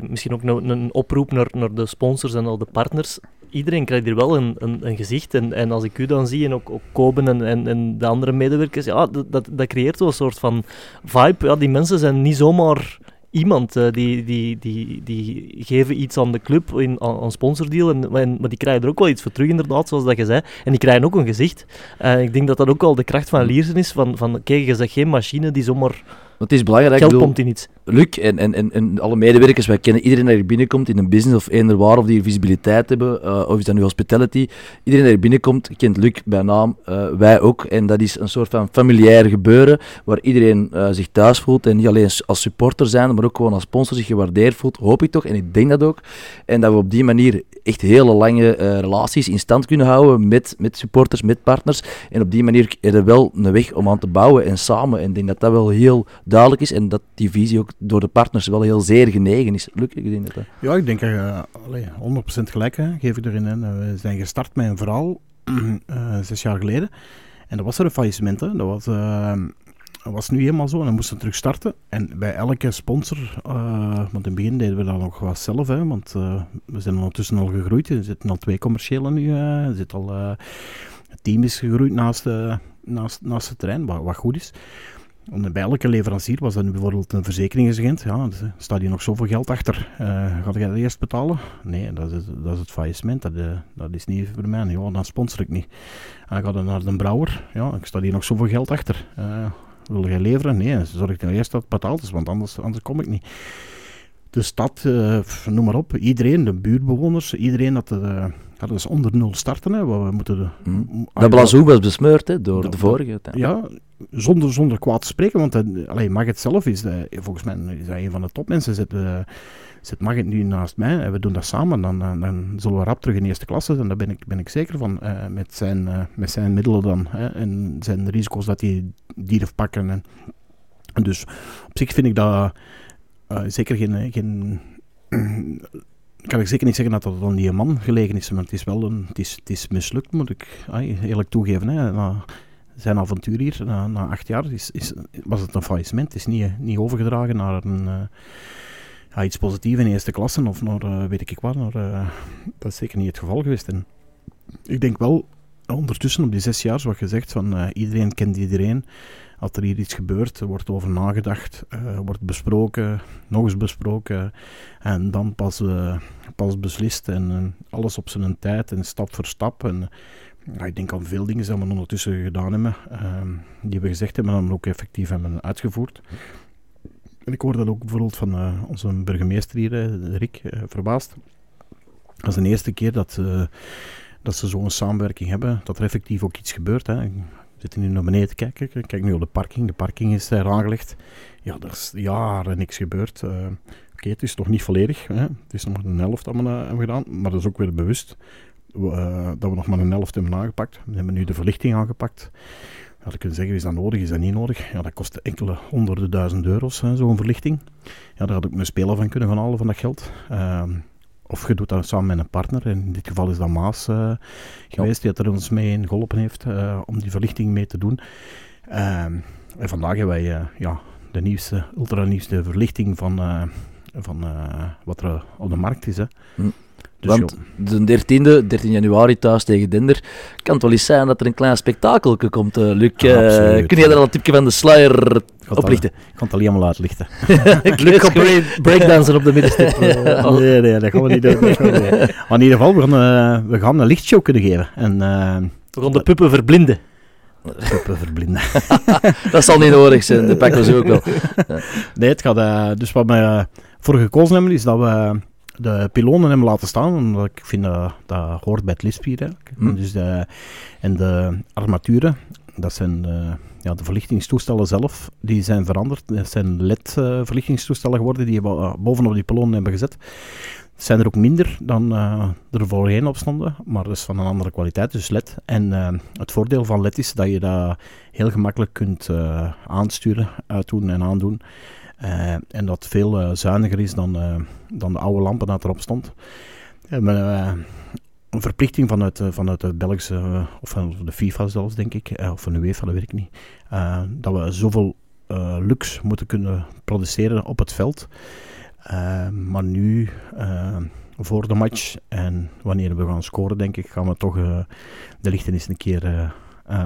misschien ook een, een oproep naar, naar de sponsors en al de partners, iedereen krijgt hier wel een, een, een, gezicht. En, en als ik u dan zie, en ook, ook Koben en, en, en de andere medewerkers, ja, dat, dat, dat creëert wel een soort van vibe. Ja, die mensen zijn niet zomaar iemand. Uh, die, die, die, die geven iets aan de club, in, aan, sponsordeal, en, maar die krijgen er ook wel iets voor terug, inderdaad, zoals dat je zei. En die krijgen ook een gezicht. Uh, ik denk dat dat ook al de kracht van Liersen is, van, van kijk, je zegt geen machine die zomaar het is belangrijk. Geld komt in iets. Luc en, en, en, en, alle medewerkers, wij kennen iedereen die hier binnenkomt in een business of eender waar, of die visibiliteit hebben, uh, of is dat nu hospitality. Iedereen die hier binnenkomt kent Luc bij naam, uh, wij ook. En dat is een soort van familiair gebeuren, waar iedereen uh, zich thuis voelt. En niet alleen als supporter zijn, maar ook gewoon als sponsor zich gewaardeerd voelt, hoop ik toch. En ik denk dat ook. En dat we op die manier echt hele lange relaties in stand kunnen houden met, met supporters, met partners. En op die manier er wel een weg om aan te bouwen en samen. En ik denk dat dat wel heel duidelijk is en dat die visie ook door de partners wel heel zeer genegen is. Luc, ik dat Ja, ik denk dat je uh, 100% gelijk hè, geef ik erin. Hè. We zijn gestart met een verhaal uh, zes jaar geleden. En dat was er een faillissement. Dat was, uh, was nu helemaal zo. En dan moesten we terug starten. En bij elke sponsor, uh, want in het begin deden we dat nog wat zelf. Hè, want we zijn ondertussen al gegroeid. Er zitten al twee commerciële nu. Er zit al, het team is gegroeid naast, naast, naast het terrein, wat goed is bij elke leverancier was dat nu bijvoorbeeld een verzekeringsagent. Ja, dus, staat hier nog zoveel geld achter. Uh, ga jij dat eerst betalen? Nee, dat is, dat is het faillissement. Dat, uh, dat is niet voor mij. Ja, dan sponsor ik niet. En dan ga je naar de brouwer. Ja, ik sta hier nog zoveel geld achter. Uh, wil jij leveren? Nee, zorg ik nou eerst dat het betaald is, want anders, anders kom ik niet. De stad, noem maar op. Iedereen, de buurtbewoners, iedereen dat... Uh, ja, dat is onder nul starten. Hè. We moeten de. Dat blazoen was besmeurd hè, door de vorige. Ja, zonder, zonder kwaad te spreken, want uh, allee, mag het zelf is, uh, volgens mij is hij een van de topmensen. Zit, uh, zit mag het nu naast mij en we doen dat samen, dan, dan zullen we rap terug in eerste klasse en daar ben ik, ben ik zeker van. met, zijn, met zijn middelen dan en zijn risico's dat hij durft pakken. En, en dus op zich vind ik dat zeker geen. geen kan ik zeker niet zeggen dat dat dan die man gelegen is, maar het is wel een, het is, het is mislukt, moet ik eerlijk toegeven. Hè. Nou, zijn avontuur hier, na, na acht jaar, is, is, was het een faillissement. Het is niet, niet overgedragen naar een, uh, ja, iets positiefs in eerste klasse of naar, uh, weet ik wat. Naar, uh, dat is zeker niet het geval geweest. Ik denk wel, ondertussen op die zes jaar, zoals gezegd, van iedereen kent iedereen. Als er hier iets gebeurt, wordt over nagedacht, wordt besproken, nog eens besproken. En dan pas, pas beslist en alles op zijn tijd en stap voor stap. En, ik denk aan veel dingen die we ondertussen gedaan hebben, ehm, die we gezegd hebben en ook effectief hebben uitgevoerd. En ik hoor dat ook bijvoorbeeld van onze burgemeester hier, Rick, verbaasd. Dat is de eerste keer dat, dat ze zo'n samenwerking hebben, dat er effectief ook iets gebeurt. Hè. Zitten nu naar beneden te kijken, ik kijk nu op de parking. De parking is er aangelegd. Ja, er is jaren niks gebeurd. Oké, het is nog niet volledig. Hè. Het is nog een helft dat we hebben gedaan, maar dat is ook weer bewust uh, dat we nog maar een helft hebben aangepakt. We hebben nu de verlichting aangepakt. Ja, je kunt zeggen, is dat nodig, is dat niet nodig? Ja, dat kost enkele honderden duizend euro's, zo'n verlichting. Ja, daar had ik mijn speler van kunnen gaan halen van dat geld. Of je doet dat samen met een partner. In dit geval is dat Maas uh, geweest, die er ons mee in geholpen heeft uh, om die verlichting mee te doen. Ehm, en vandaag hebben wij ja, de nieuwste, ultra nieuwste verlichting van, van wat er op de markt is. Hè. Hm. Dus Want de 13e, 13 januari thuis tegen Dender, kan het wel eens zijn dat er een klein spektakel komt. Uh, Luc, uh, kun je daar al een tipje van de sluier oplichten? Ik kan het al helemaal uitlichten. Luc gaat breakdansen op de middenstip. nee, nee, dat gaan we niet doen. Maar in ieder geval, we gaan, uh, we gaan een lichtshow kunnen geven. En, we gaan de puppen verblinden. Puppen verblinden. dat zal niet nodig zijn, dat pakken we zo ook wel. nee, het gaat... dus wat we voor gekozen hebben, is dat we de pilonen hem laten staan, omdat ik vind dat dat hoort bij het liftspier. Hm. Dus de, en de armaturen, dat zijn uh, ja, de verlichtingstoestellen zelf, die zijn veranderd. Dat zijn LED-verlichtingstoestellen geworden die we bovenop die pilonen hebben gezet. Het zijn er ook minder dan uh, er voorheen op stonden, maar dus van een andere kwaliteit, dus LED. En uh, het voordeel van LED is dat je dat heel gemakkelijk kunt uh, aansturen, uitdoen en aandoen. En dat veel zuiniger is dan, dan de oude lampen dat erop stond. En, een verplichting vanuit, vanuit de Belgische, of van de FIFA zelfs denk ik, of van de UEFA, dat weet ik niet, dat we zoveel lux moeten kunnen produceren op het veld. Maar nu, voor de match en wanneer we gaan scoren, denk ik, gaan we toch de lichten eens een keer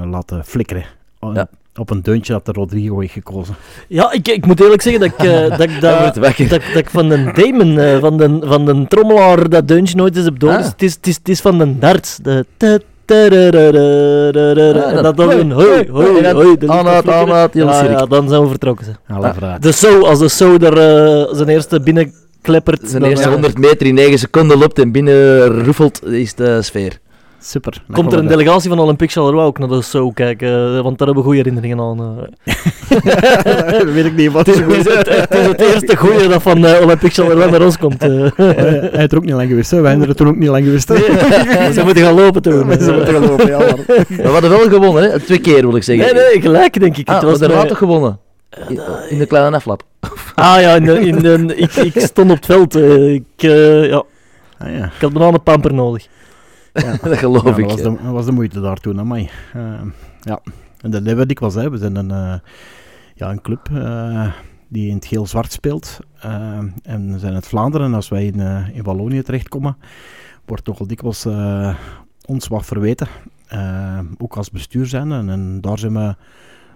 laten flikkeren. Ja. Op een deuntje dat de Rodrigo heeft gekozen. Ja, ik, ik moet eerlijk zeggen dat ik, dat, ik dat, dat, dat, ik van de Damon, van, de, van de trommelaar, dat deuntje nooit eens heb door. Ah. Het, is, het, is, het is van de darts. De en dat dan een hoi, hoi, hoi. Aanhoud, aanhoud, ja, dan zijn we vertrokken. Ze. De zo, als de zo er uh, zijn eerste binnenkleppert. Zijn eerste 100 meter in 9 seconden loopt en binnen roefelt, is de sfeer. Super. Komt er een delegatie van Olympique Charleroi ook naar de show kijken? Want daar hebben we goede herinneringen aan. Uh. weet ik niet. Wat het, is, het, het, is het eerste goede dat van uh, Olympique Charleroi naar ons komt. Uh. hij heeft er ook niet lang geweest. Hè. Wij hebben er toen ook niet lang geweest. Nee. Ze moeten gaan lopen toen. Ze moeten gaan lopen, ja. We hadden wel gewonnen, hè? twee keer wil ik zeggen. Nee, nee, gelijk denk ik. Ah, het was er later gewonnen. In, de kleine aflap. ah ja, in de, in de, ik, ik stond op het veld. ik, ja. Ah, ja. ik had bananenpamper nodig. Ja, dat geloof ja, ik. Was, de, dat was de moeite daartoe, naar mij. Uh, ja, en dat hebben we dikwijls. Hè. We zijn een, uh, ja, een club uh, die in het geel-zwart speelt. en we zijn uit Vlaanderen. En als wij in, in Wallonië terechtkomen, wordt toch al dikwijls ons wat verweten. ook als bestuur zijn. En, en, daar zijn we,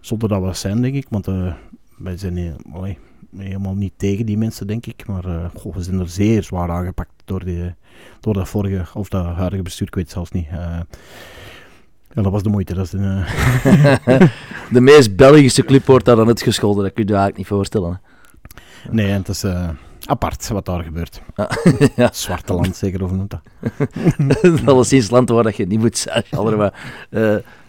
zonder dat we zijn, denk ik. Want wij zijn... Allee, helemaal niet tegen die mensen, denk ik. Maar uh, goh, we zijn er zeer zwaar aangepakt door, die, door dat vorige, of dat huidige bestuur, ik weet het zelfs niet. Uh, ja, dat was de moeite. Dat is de, uh... de meest Belgische club wordt daar dan het gescholden, dat kun je je eigenlijk niet voorstellen. Nee, en het is apart wat daar gebeurt. ja. Zwarte land, zeker, of noemt dat? dat is land waar dat je niet moet zijn, maar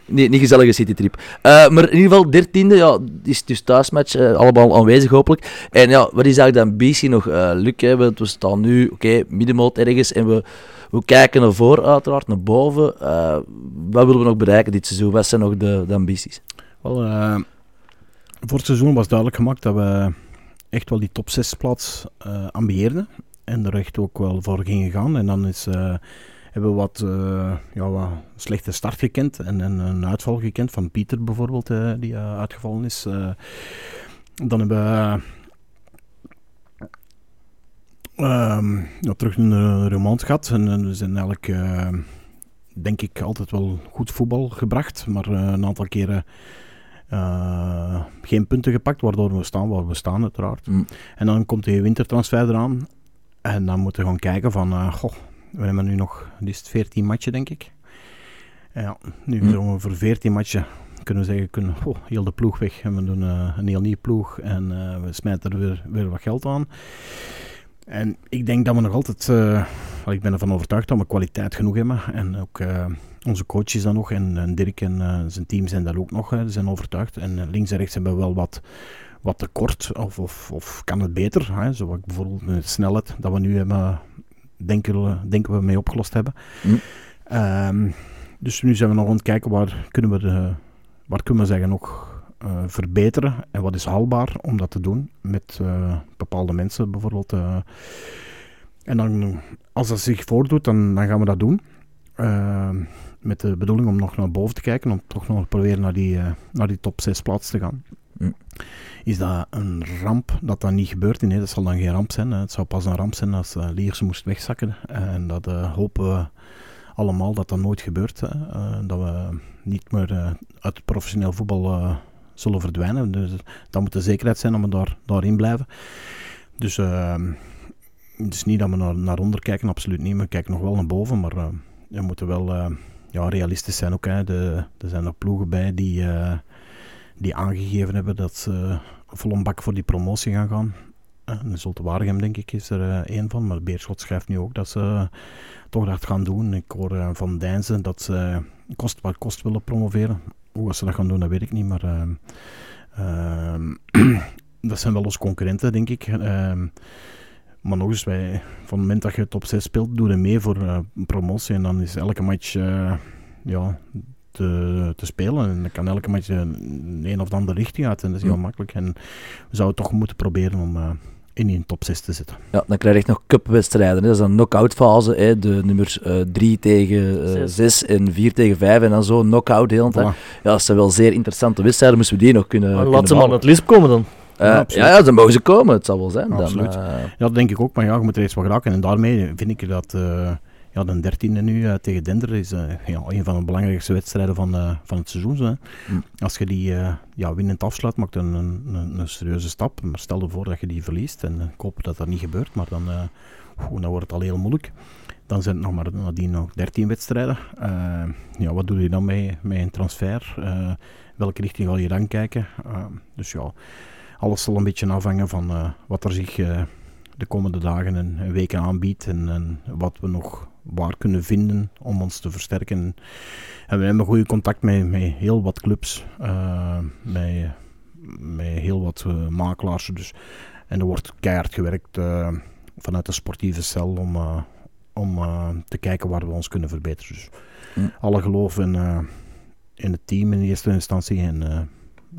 niet, niet gezellige citytrip. Uh, maar in ieder geval, dertiende, ja, is dus thuismatch, uh, allemaal aanwezig hopelijk. En ja, wat is eigenlijk de ambitie nog, uh, Luc? Hè? We, staan nu, oké, middenmoot ergens en we, we kijken naar voren uiteraard, naar boven. wat willen we nog bereiken dit seizoen? Wat zijn nog de, de ambities? Wel, voor het seizoen was duidelijk gemaakt dat we echt wel die top 6 plaats ambieerden. En er echt ook wel voor gingen gaan. En dan is hebben we wat, uh, ja, wat slechte start gekend en, en, een uitval gekend van Pieter bijvoorbeeld, uh, die uh, uitgevallen is. dan hebben we ja, terug een remont gehad en we zijn eigenlijk, denk ik, altijd wel goed voetbal gebracht, maar een aantal keren geen punten gepakt, waardoor we staan waar we staan uiteraard. Mm. En dan komt de wintertransfer eraan en dan moeten we gaan kijken van, goh, we hebben nu nog is 14 matchen, denk ik. Ja, nu hm. zo voor 14 matchen kunnen we zeggen, kunnen, oh, heel de ploeg weg en we doen uh, een heel nieuw ploeg en uh, we smijten er weer, weer wat geld aan. En ik denk dat we nog altijd, uh, ik ben ervan overtuigd dat we kwaliteit genoeg hebben. En ook onze coaches dan nog en, en Dirk en zijn team zijn daar ook nog, zijn overtuigd. En links en rechts hebben we wel wat, wat tekort, of, of, of kan het beter. Hè? Zoals bijvoorbeeld de snelheid dat we nu hebben denken, we, denken we mee opgelost hebben. Hm. Ehm, dus nu zijn we nog aan het kijken waar kunnen we, de, waar kunnen we zeggen nog uh, verbeteren en wat is haalbaar om dat te doen met uh, bepaalde mensen bijvoorbeeld. Uh, en dan, als dat zich voordoet, dan, dan gaan we dat doen. Ehm, met de bedoeling om nog naar boven te kijken, om toch nog proberen naar die, naar die top 6 plaats te gaan. Hm. Is dat een ramp dat dat niet gebeurt? Nee, dat zal dan geen ramp zijn. Hè. Het zou pas een ramp zijn als uh, Lierse moest wegzakken. En dat uh, hopen we allemaal dat dat nooit gebeurt. Hè. Uh, dat we niet meer uit het professioneel voetbal zullen verdwijnen. Dus dat moet de zekerheid zijn dat we daar, daarin blijven. Dus het is niet dat we naar, naar onder kijken, absoluut niet. We kijken nog wel naar boven, maar we moeten wel ja, realistisch zijn ook. Hè. De, er zijn nog ploegen bij die die aangegeven hebben dat ze vol een bak voor die promotie gaan gaan. En uh, Zulte Waregem, denk ik, is er één van. Maar Beerschot schrijft nu ook dat ze toch dat gaan doen. Ik hoor van Deinzen dat ze kost wat kost willen promoveren. hoe ze dat gaan doen, dat weet ik niet. Maar ehm, dat zijn wel onze concurrenten, denk ik. Ehm, maar nog eens, wij, van het moment dat je top 6 speelt, doe je mee voor promotie. En dan is elke match ja, te, te, spelen. En dan kan elke match een, een of andere richting uit. En dat is heel makkelijk. En we zouden toch moeten proberen om uh, in die top 6 te zitten. Ja, dan krijg je nog cupwedstrijden. Dat is een knock-out fase. Hè. De nummers 3 uh, tegen 6 uh, en 4 tegen 5 en dan zo knock-out. Voilà. Ja, dat zijn wel zeer interessante wedstrijden. Moesten we die nog kunnen. Maar laat ze maar aan het Lisp komen dan. Uh, ja, ja, ja, dan mogen ze komen. Het zal wel zijn. Absoluut. Dan, ja, dat denk ik ook. Maar ja, je moet er eens wat geraken. En daarmee vind ik dat uh, ja, de dertiende nu uh, tegen Dender is ja, een van de belangrijkste wedstrijden van, van het seizoen. Hè. Mm. Als je die ja, winnend afsluit, maakt een, een, een, serieuze stap. Maar stel je voor dat je die verliest. En ik hoop dat dat niet gebeurt. Maar dan, oe, dan wordt het al heel moeilijk. Dan zijn het nog maar nadien nog 13 wedstrijden. ja, wat doe je dan mee, met een transfer? welke richting ga je dan kijken? dus ja alles zal een beetje afhangen van wat er zich de komende dagen en, en weken aanbiedt en, en, wat we nog waar kunnen vinden om ons te versterken. En we hebben goede contact met, met heel wat clubs, uh, met, met heel wat makelaars. Dus, en er wordt keihard gewerkt vanuit de sportieve cel om, om te kijken waar we ons kunnen verbeteren. Dus mm. alle geloof in, in het team in eerste instantie en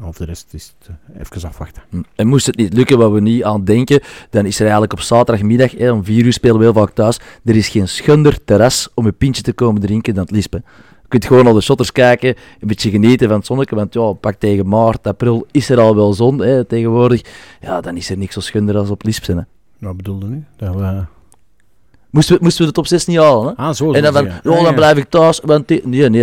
of de rest is het uh, even afwachten. En moest het niet lukken wat we niet aan denken, dan is er eigenlijk op zaterdagmiddag, hè, om 4 uur spelen we heel vaak thuis, er is geen schunder terras om een pintje te komen drinken dan het Lispen. Je kunt gewoon naar de shotters kijken, een beetje genieten van het zonnetje, want ja, pak tegen maart, april is er al wel zon hè, tegenwoordig. Ja, dan is er niks zo schunder als op Lisp zijn. Hè. Wat bedoelde nu? Dat we... Moesten we, moesten we de top 6 niet halen? Hè? Ah, zo, en dan van, oh, dan blijf ik thuis. Want die, nee, nee.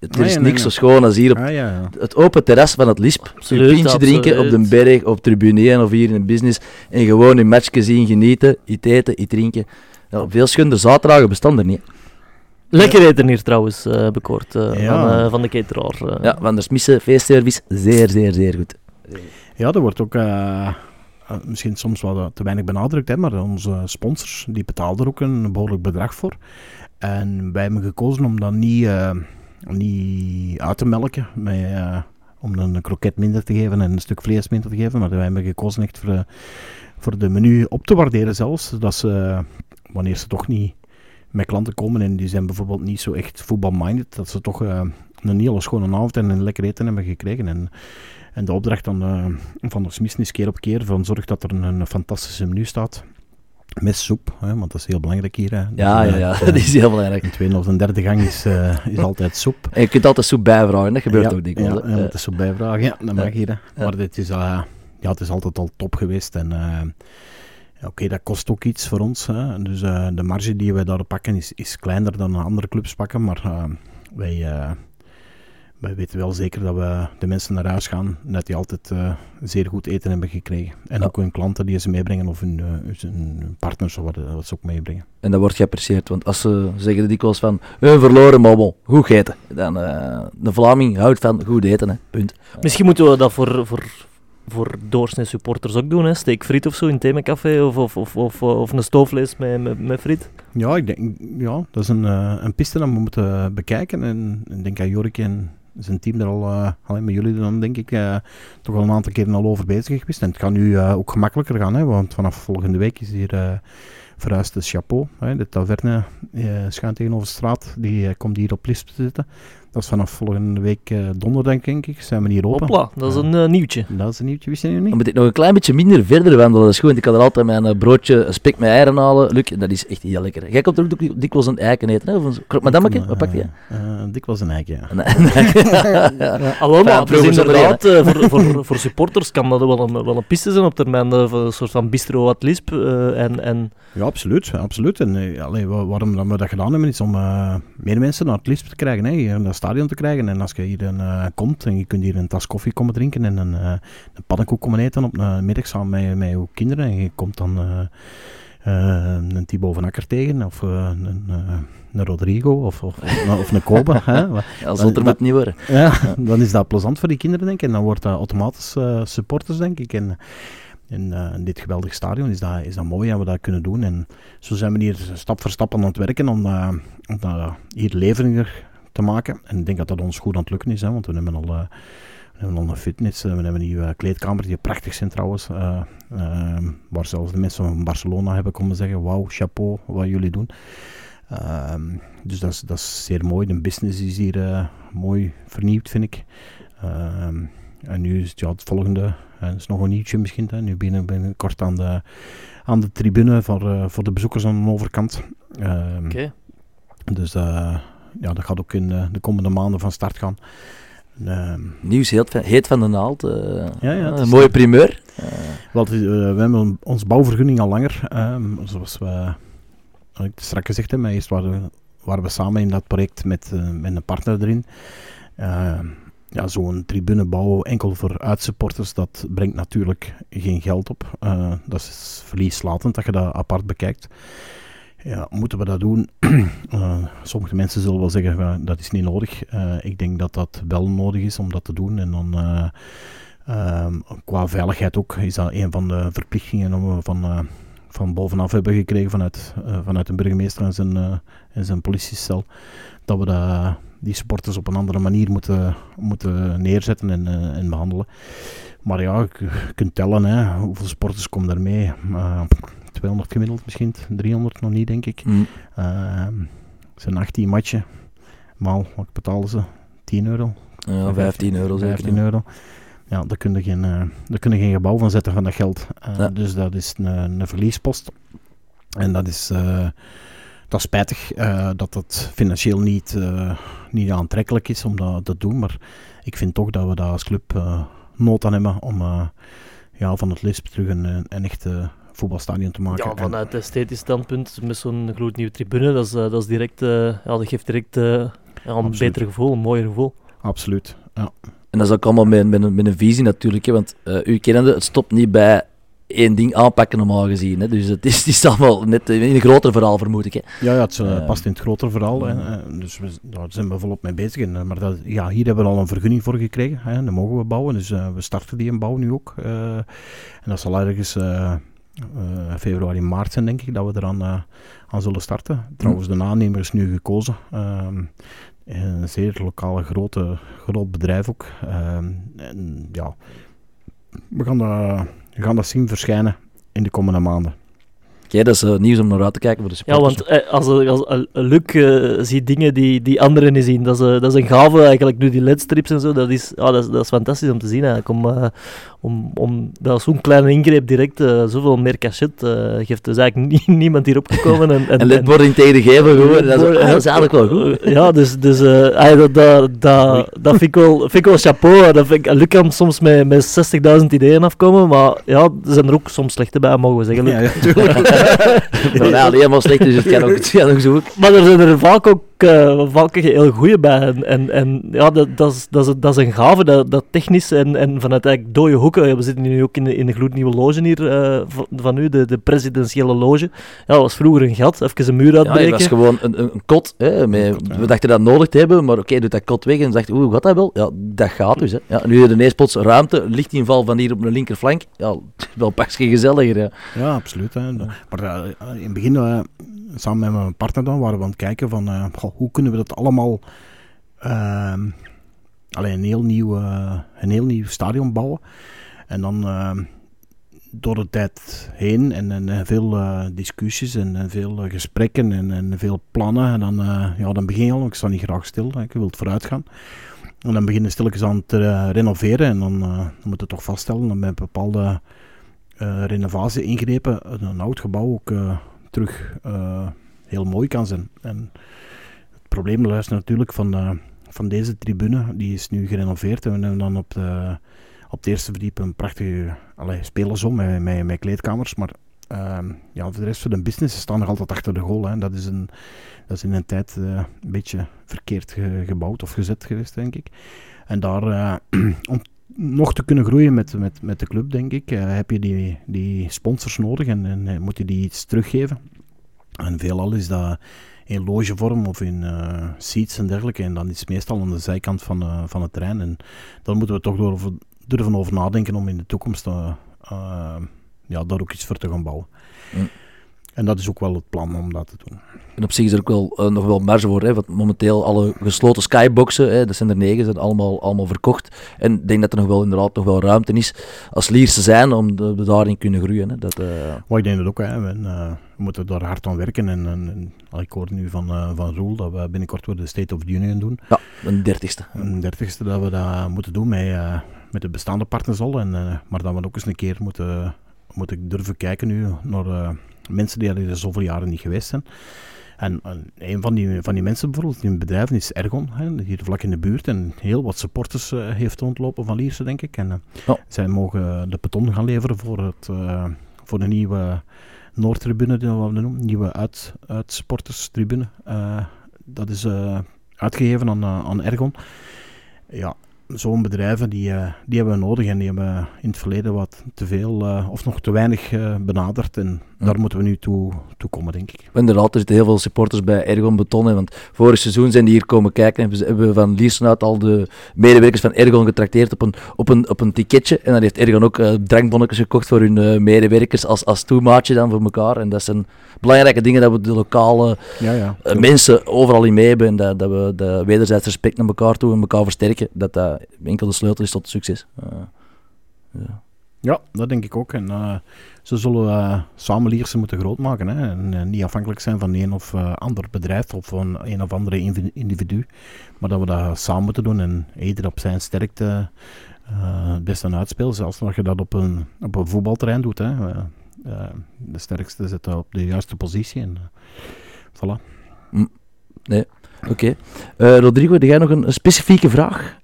Er is niks zo schoon als hier op ah, ja, het open terras van het Lisp. Absoluut, een pintje absoluut. drinken op de berg, op tribune 1 of hier in de business. En gewoon een matchje zien, genieten, iets eten, iets drinken. Ja, veel schunder zaterdagen bestaan er niet. Lekker eten hier trouwens, uh, bekoord. Uh, van, uh, van de cateraar. Ja, van der Smisse feestservice. Zeer, zeer, zeer goed. Ja, er wordt ook uh, misschien soms wat te weinig benadrukt, hè, maar onze sponsors die betalen er ook een behoorlijk bedrag voor. En wij hebben gekozen om dat niet, uh, niet uit te melken, met, uh, om een kroket minder te geven en een stuk vlees minder te geven. Maar wij hebben gekozen echt voor, voor de menu op te waarderen zelfs. Dat ze, wanneer ze toch niet met klanten komen en die zijn bijvoorbeeld niet zo echt voetbalminded, dat ze toch een hele schone avond en een lekker eten hebben gekregen. En en de opdracht dan, uh, van de Smith is keer op keer van zorg dat er een, een fantastische menu staat. Met soep, hè, want dat is heel belangrijk hier. Hè. Ja, dus, ja, ja, uh, dat is heel belangrijk. Een tweede of een derde gang is, uh, is altijd soep. En je kunt altijd soep bijvragen, dat gebeurt ja, ook dikwijls. Ja, moet de soep bijvragen, ja, dat mag hier. Hè. Maar dit is, ja, het is altijd al top geweest. En Oké, okay, dat kost ook iets voor ons. Hè. Dus de marge die wij daar pakken is, is kleiner dan andere clubs pakken. Maar wij wij weten wel zeker dat we de mensen naar huis gaan, dat die altijd uh, zeer goed eten hebben gekregen. En ja. ook hun klanten die ze meebrengen, of hun, uh, hun partners, wat, wat ze ook meebrengen. En dat wordt geapprecieerd, want als ze zeggen dikwijls van, we verloren, bon, goed eten. Dan, uh, de Vlaming houdt van goed eten, hè. punt. Misschien moeten we dat voor, voor, voor doorsnee supporters ook doen, hè? steek friet of zo in themacafé, of, of, of, of, of een stoofvlees met, met, met friet. Ja, ik denk, ja, dat is een, een piste dat we moeten bekijken. En ik denk aan Jorik en zijn team er al, uh, alleen met jullie dan denk ik, uh, toch al een aantal keren al over bezig geweest. En het kan nu uh, ook gemakkelijker gaan, hè, want vanaf volgende week is hier verhuisd de Chapeau. Hè, de taverne schuin tegenover de straat, die komt hier op Lisp te zitten. Dat is vanaf volgende week uh, donderdag, denk ik. Zijn we hier open. Hopla, dat is een uh, nieuwtje. Dat is een nieuwtje, wist je nu niet? Dan moet ik nog een klein beetje minder verder wandelen. Dat is goed, ik kan er altijd mijn uh, broodje spek met eieren halen. Luc, dat is echt heel lekker. Jij komt er ook dikwijls een eiken eten, hè? Of een krok madammeke? Wat pak je? dikwijls een eiken, ja. Een eiken, ja. Maar dus inderdaad, voor, voor, voor supporters kan dat wel een, wel een piste zijn op termijn. een soort van bistro wat lisp. en, en... Ja, absoluut. absoluut. En allee, waarom we dat gedaan hebben, is om meer mensen naar het lisp te krijgen. Hè? Dat stadion te krijgen. En als je hier uh, komt en je kunt hier een tas koffie komen drinken en een, uh, een pannenkoek komen eten op een middag samen met, met je kinderen. En je komt dan uh, een Thibaut van Akker tegen of een, een Rodrigo of, of, of een Kobe. hè? Ja, zonder moet niet worden. Ja, dan is dat plezant voor die kinderen, denk ik. En dan wordt dat automatisch supporters, denk ik. En, in, uh, in, dit geweldige stadion is dat, is dat mooi dat we dat kunnen doen. En zo zijn we hier stap voor stap aan het werken om, uh, om dat hier levendiger te maken. En ik denk dat dat ons goed aan het lukken is, hè, want we hebben al... we hebben een fitness, we hebben een nieuwe kleedkamer die prachtig zijn trouwens. Ehm, waar zelfs de mensen van Barcelona hebben komen zeggen, wauw, chapeau, wat jullie doen. Ehm, dus dat is, dat is zeer mooi. De business is hier mooi vernieuwd, vind ik. Ehm, en nu is het, ja, het volgende, en is nog een nieuwtje misschien. Hè. Nu binnen, binnenkort aan de, aan de tribune voor, voor de bezoekers aan de overkant. Oké. Dus ja, dat gaat ook in uh, de komende maanden van start gaan. Um, Nieuws heet, heet van de naald. ja, ja, een mooie primeur. Wat, we hebben ons bouwvergunning al langer. Um, zoals we ik straks gezegd heb, maar eerst waren, waren we samen in dat project met, met een partner erin ja, zo'n tribune bouwen enkel voor uitsupporters, dat brengt natuurlijk geen geld op. Uh, dat is verlieslatend dat je dat apart bekijkt. Ja, moeten we dat doen? uh, sommige mensen zullen wel zeggen dat is niet nodig. Uh, ik denk dat dat wel nodig is om dat te doen. En dan ehm, qua veiligheid ook is dat een van de verplichtingen om we van, van bovenaf hebben gekregen vanuit, vanuit de burgemeester en zijn, en zijn politiecel. Dat we dat die sporters op een andere manier moeten, moeten neerzetten en, en behandelen. Maar ja, je, kunt tellen, hè, hoeveel sporters komen daarmee? Uh, 200 gemiddeld misschien, 300 nog niet, denk ik. Mm. Uh, zijn 18 matchen. Maal, wat betalen ze? 10 euro? Ja, 15 euro 15 euro. Ja, daar kun je geen, uh, daar kun je geen gebouw van zetten van dat geld. Uh, ja. Dus dat is een, een verliespost. En dat is dat is spijtig uh, dat dat financieel niet, uh, niet aantrekkelijk is om dat te doen. Maar ik vind toch dat we daar als club uh, nood aan hebben om ja, van het Lisp terug een, een echte voetbalstadion te maken. Ja, vanuit het esthetisch standpunt met zo'n gloednieuwe tribune, dat, is, dat, is direct, ja, dat geeft direct ja, een beter gevoel, een mooier gevoel. Absoluut, ja. En dat is ook allemaal met, met, een, met een visie natuurlijk, hè, want u kennende, het stopt niet bij één ding aanpakken normaal gezien. Hè. Dus het is, het is allemaal net in een groter verhaal, vermoed ik. Hè. Ja, ja, het uh, past in het grotere verhaal. Hè. Dus we, daar zijn we volop mee bezig. En, maar dat, ja, hier hebben we al een vergunning voor gekregen. Hè. Dan mogen we bouwen. Dus uh, we starten die in bouw nu ook. Uh, en dat zal ergens februari, maart zijn, denk ik, dat we eraan aan zullen starten. Trouwens, de aannemer is nu gekozen. Ehm, een zeer lokale, grote, groot bedrijf ook. Ehm, en ja, we gaan dat we gaan dat zien verschijnen in de komende maanden. Oké, dat is uh, nieuws om naar uit te kijken voor de supporters. Ja, want eh, als, als, als Luc uh, ziet dingen die, die anderen niet zien, dat is, dat is een gave eigenlijk, nu die ledstrips en zo, dat is, ah, dat is, dat is fantastisch om te zien eigenlijk. Om, om, om, dat is zo'n kleine ingreep direct zoveel meer cachet geeft. Dus eigenlijk niemand hier opgekomen. En, en, en ledboarding tegen de gevel gewoon, dat, is, dat is eigenlijk wel goed. ja, dus, dus dat, dat, dat, dat vind, ik wel, vind ik wel chapeau. Dat vind ik, Luc kan soms met, met 60.000 ideeën afkomen, maar ja, er zijn er ook soms slechte bij, mogen we zeggen. Luc. Ja, ja, nou, ja, helemaal slecht, dus het kan ook, het kan ook zo Maar er zijn er vaak ook uh, vaak heel goede bij. En, en, en ja, dat, dat, is, dat, is, dat is een gave, dat, dat technisch en, en vanuit eigenlijk dode hoeken. We zitten nu ook in de, in de gloednieuwe loge hier uh, van, u, de, de presidentiële loge. Ja, dat was vroeger een gat, even een muur uitbreken. Ja, dat was gewoon een, een kot. Hè, met, we dachten dat nodig te hebben, maar oké, okay, doet dat kot weg en dacht, hoe gaat dat wel? Ja, dat gaat dus. Hè. Ja, nu ineens plots ruimte, lichtinval van hier op de linkerflank. Ja, wel pas gezelliger. Ja, ja absoluut. Hè. Maar uh, in het begin samen met mijn partner dan, waren we aan het kijken van hoe kunnen we dat allemaal uh, alleen een heel nieuw, een heel nieuw stadion bouwen. En dan ehm, door de tijd heen en, en veel eh, discussies en, en, veel gesprekken en, en, veel plannen. En dan, ja, dan begin je al, ik sta niet graag stil, ik wil het vooruit gaan. En dan begin je stilletjes aan te renoveren en dan, dan moet je toch vaststellen dat met bepaalde renovatie ingrepen een oud gebouw ook terug uh, heel mooi kan zijn. En het probleem luistert natuurlijk van, van deze tribune, die is nu gerenoveerd en we hebben dan op, de, op het eerste verdiep een prachtige allee, spelersom met, met, met kleedkamers, maar uh, ja, voor de rest van de business staan nog altijd achter de goal. Hè. Dat, is een, dat is in een tijd een beetje verkeerd ge, gebouwd of gezet geweest, denk ik. En daar, uh, nog te kunnen groeien met, met, met de club, denk ik, uh, heb je die, die sponsors nodig en, en moet je die iets teruggeven. En veelal is dat in logevorm of in uh, seats en dergelijke. En dan is het meestal aan de zijkant van, uh, van het terrein. En dan moeten we toch door, durven over nadenken om in de toekomst ja, daar ook iets voor te gaan bouwen. En dat is ook wel het plan om dat te doen. En op zich is er ook wel, uh, nog wel marge voor. Hè, want momenteel alle gesloten skyboxen, hè, dat zijn er negen, zijn allemaal, allemaal verkocht. En ik denk dat er nog wel inderdaad nog wel ruimte is als Lierse zijn om de, de daarin kunnen groeien. Hè. Dat, uh... Ik denk dat ook. Hè. We, uh, we, moeten daar hard aan werken. En, en, en ik hoor nu van, van Roel dat we binnenkort weer de State of the Union doen. Ja, een dertigste. Een dertigste dat we dat moeten doen met, met de bestaande partners al. En, maar dat we ook eens een keer moeten, moeten durven kijken nu naar mensen die er zoveel jaren niet geweest zijn. En, een van die, van die mensen bijvoorbeeld, die bedrijven is Ergon, hè, hier vlak in de buurt. En heel wat supporters uh, heeft rondlopen van Lierse, denk ik. En uh, zij mogen de beton gaan leveren voor, het, uh, voor de nieuwe Noordtribune, die we noemen. Nieuwe uit, uitsporterstribune. dat is uitgegeven aan, aan Ergon. Ja, zo'n bedrijven die, uh, die hebben we nodig en die hebben in het verleden wat te veel uh, of nog te weinig uh, benaderd. En ja. daar moeten we nu toe, toe komen, denk ik. Inderdaad, er zitten heel veel supporters bij Ergon Beton. Hè, want vorig seizoen zijn die hier komen kijken en we hebben van Liersen uit al de medewerkers van Ergon getrakteerd op een, op een, op een ticketje. En dan heeft Ergon ook drankbonnetjes gekocht voor hun medewerkers als, als toemaatje dan voor elkaar. En dat zijn belangrijke dingen dat we de lokale ja, ja. mensen overal in mee hebben. En dat, dat we de wederzijds respect naar elkaar toe en elkaar versterken. Dat dat enkel de sleutel is tot succes. Ja. ja. dat denk ik ook. En uh, ze zullen samen Lierse moeten groot maken. Hè? En niet afhankelijk zijn van een of ander bedrijf of van een of andere individu. Maar dat we dat samen moeten doen en ieder op zijn sterkte het beste uitspeelt. Zelfs als je dat op een, op een voetbalterrein doet. Hè? de sterkste zit op de juiste positie. En voilà. Mm. Nee, oké. Okay. Rodrigo, heb jij nog een, een specifieke vraag?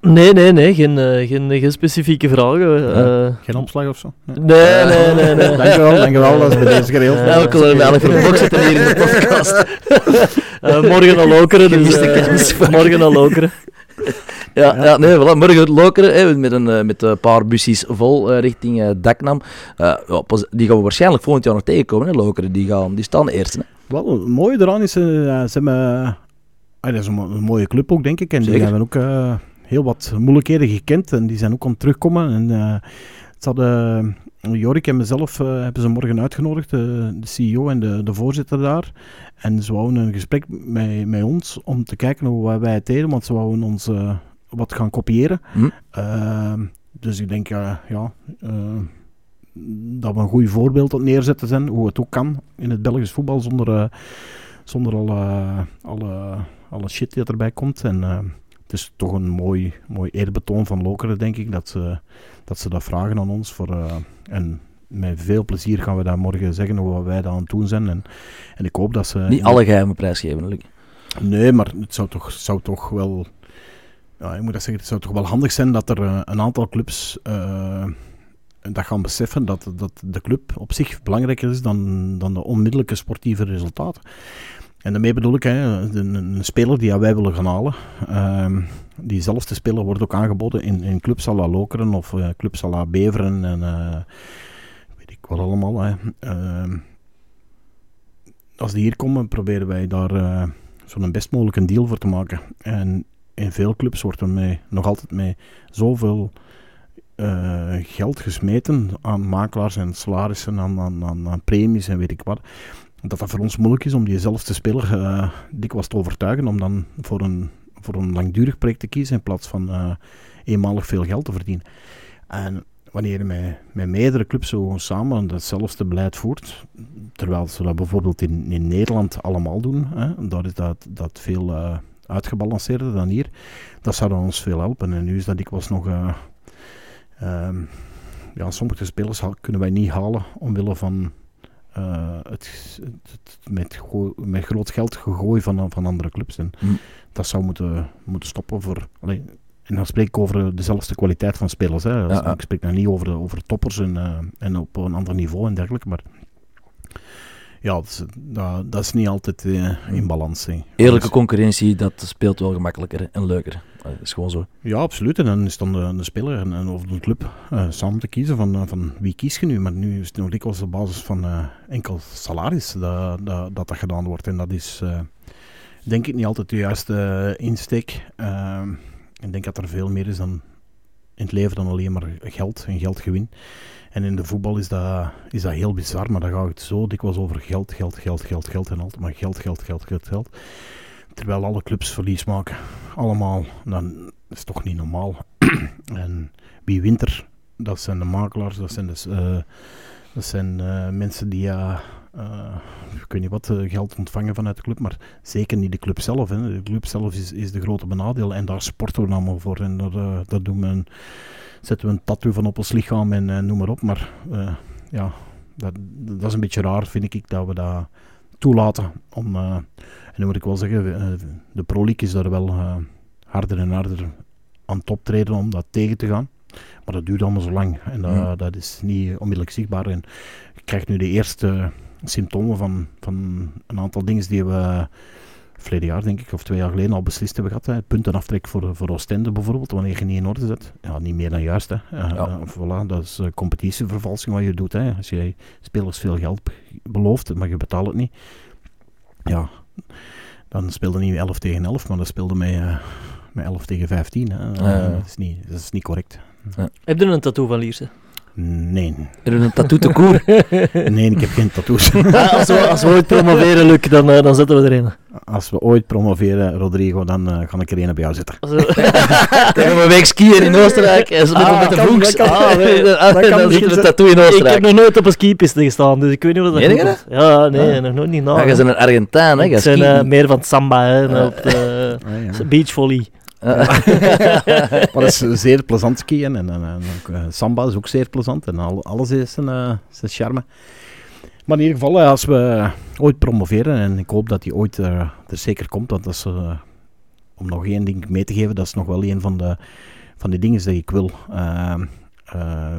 Nee, nee, nee, geen, uh, geen, geen specifieke vragen. Uh, geen omslag of zo? Nee, nee, nee. nee, nee. dankjewel, dankjewel, dat is bij deze geregeld. Uh, elke elke voor zitten hier in de podcast. uh, morgen al lokeren, dus uh, morgen al lokeren. Ja, ja. ja, nee, voilà, morgen lokeren hè, met, een, met een paar bussies vol uh, richting uh, Daknam. Uh, die gaan we waarschijnlijk volgend jaar nog tegenkomen, hè, lokeren. Die, gaan, die staan eerst. Hè. Wel, het mooie eraan is, ze hebben... dat is een, een, mooie club ook, denk ik. En Zeker. die hebben ook heel wat moeilijkheden gekend en die zijn ook aan het terugkomen. En het hadden, Jorik en mezelf uh, hebben ze morgen uitgenodigd, de, de CEO en de, de, voorzitter daar. En ze wouden een gesprek met, met ons om te kijken hoe wij het deden, want ze wouden ons uh, wat gaan kopiëren. Hm. dus ik denk, ja, dat we een goed voorbeeld aan neerzetten zijn, hoe het ook kan in het Belgisch voetbal zonder, zonder alle, alle, alle shit die erbij komt. En het is toch een mooi, mooi eerbetoon van Lokeren, denk ik, dat ze dat, ze dat vragen aan ons. Voor, uh, en met veel plezier gaan we daar morgen zeggen hoe wij dat aan het doen zijn. En, en ik hoop dat ze... Niet alle geheimen prijsgeven, Luc. Nee, maar het zou toch, zou toch wel... Ja, ik moet dat zeggen, het zou toch wel handig zijn dat er uh, een aantal clubs... Uh, dat gaan beseffen dat, dat de club op zich belangrijker is dan, dan de onmiddellijke sportieve resultaten. En daarmee bedoel ik, hè, een, speler die wij willen gaan halen, uh, diezelfde speler wordt ook aangeboden in, in clubs à la Lokeren of uh, clubs à la Beveren en uh, weet ik wat allemaal. Hè. Ehm, als die hier komen, proberen wij daar uh, zo'n best mogelijk een deal voor te maken. En in veel clubs wordt er mee, nog altijd mee zoveel geld gesmeten aan makelaars en salarissen, aan, aan premies en weet ik wat dat dat voor ons moeilijk is om diezelfde speler uh, dikwijls te overtuigen om dan voor een, voor een langdurig project te kiezen in plaats van uh, eenmalig veel geld te verdienen. En wanneer je met, met meerdere clubs zo samen datzelfde beleid voert, terwijl ze dat bijvoorbeeld in, in Nederland allemaal doen, hè, daar is dat, dat veel uh, uitgebalanceerder dan hier, dat zou ons veel helpen. En nu is dat dikwijls nog... Um, ja, sommige spelers kunnen wij niet halen omwille van uh, het, het, met, met groot geld gegooid van, van andere clubs. En mm. dat zou moeten, moeten stoppen voor. Allee, en dan spreek ik over dezelfde kwaliteit van spelers. Hè. Ja, Ik spreek dan niet over, over toppers en, uh, en op een ander niveau en dergelijke. Maar ja, dat is, dat, dat is niet altijd uh, in balans. Hè. Eerlijke concurrentie, dat speelt wel gemakkelijker en leuker. Dat is gewoon zo. Ja, absoluut. En dan is dan de, de speler en, of de club uh, samen te kiezen van, van wie kies je nu. Maar nu is het nog dikwijls op basis van enkel salaris dat, dat, dat, dat gedaan wordt. En dat is denk ik niet altijd de juiste insteek. ik denk dat er veel meer is dan in het leven dan alleen maar geld en geldgewin. En in de voetbal is dat, is dat heel bizar, maar dan gaat het zo dikwijls over geld, geld, geld, geld, geld en altijd maar geld, geld, geld, geld, geld. Terwijl alle clubs verlies maken. Allemaal. Dan is toch niet normaal. en wie wint er? Dat zijn de makelaars, dat zijn, dus, dat zijn uh, mensen die ja, uh, ik weet niet wat geld ontvangen vanuit de club, maar zeker niet de club zelf. Hè. De club zelf is, is de grote benadeel en daar sporten we allemaal voor. En daar, daar doen we zetten we een tattoo van op ons lichaam en noem maar op. Maar ja, dat, dat is een beetje raar, vind ik, dat we dat toelaten. Om, en dan moet ik wel zeggen, de Pro League is daar wel harder en harder aan het optreden om dat tegen te gaan. Maar dat duurt allemaal zo lang en dat, ja. dat is niet onmiddellijk zichtbaar. En je krijgt nu de eerste symptomen van, van een aantal dingen die we verleden jaar, denk ik, of twee jaar geleden al beslist hebben gehad. Hè. Puntenaftrek voor, voor Oostende bijvoorbeeld, wanneer je niet in orde zet. Ja, niet meer dan juist. Hè. Uh, ja. voilà, dat is competitievervalsing wat je doet. Hè. Als jij spelers veel geld belooft, maar je betaalt het niet. Ja, dan speelde niet 11 tegen 11, maar dan speelde met, uh, met 11 tegen 15. Hè. Uh, dat, is niet, dat is niet correct. Ja. Heb je een tattoo van Lierse? Nee. Heb je een tattoo te koer? nee, ik heb geen tattoos. ah, als, we, als we ooit promoveren, Luc, dan, uh, dan zetten we er een. Als we ooit promoveren, Rodrigo, dan uh, ga ik er een bij jou zitten. Dan gaan we een week skiën in Oostenrijk. En ah, met de voeks. Ah, nee, dan zit een tattoo in Oostenrijk. Ik heb nog nooit op een skipiste gestaan, dus ik weet niet wat dat is. Ja, nee, ah. nog nooit niet na. Ja, je bent een Argentijn, hè? Ik ben uh, meer van het samba, hè, op de ah, ja. beachvolley. maar dat is zeer plezant skiën en, en, en ook, uh, samba is ook zeer plezant en al, alles is zijn, uh, zijn charme. Maar in ieder geval, als we ooit promoveren, en ik hoop dat die ooit uh, er zeker komt, want dat is, om nog één ding mee te geven, dat is nog wel een van de, van de dingen die ik wil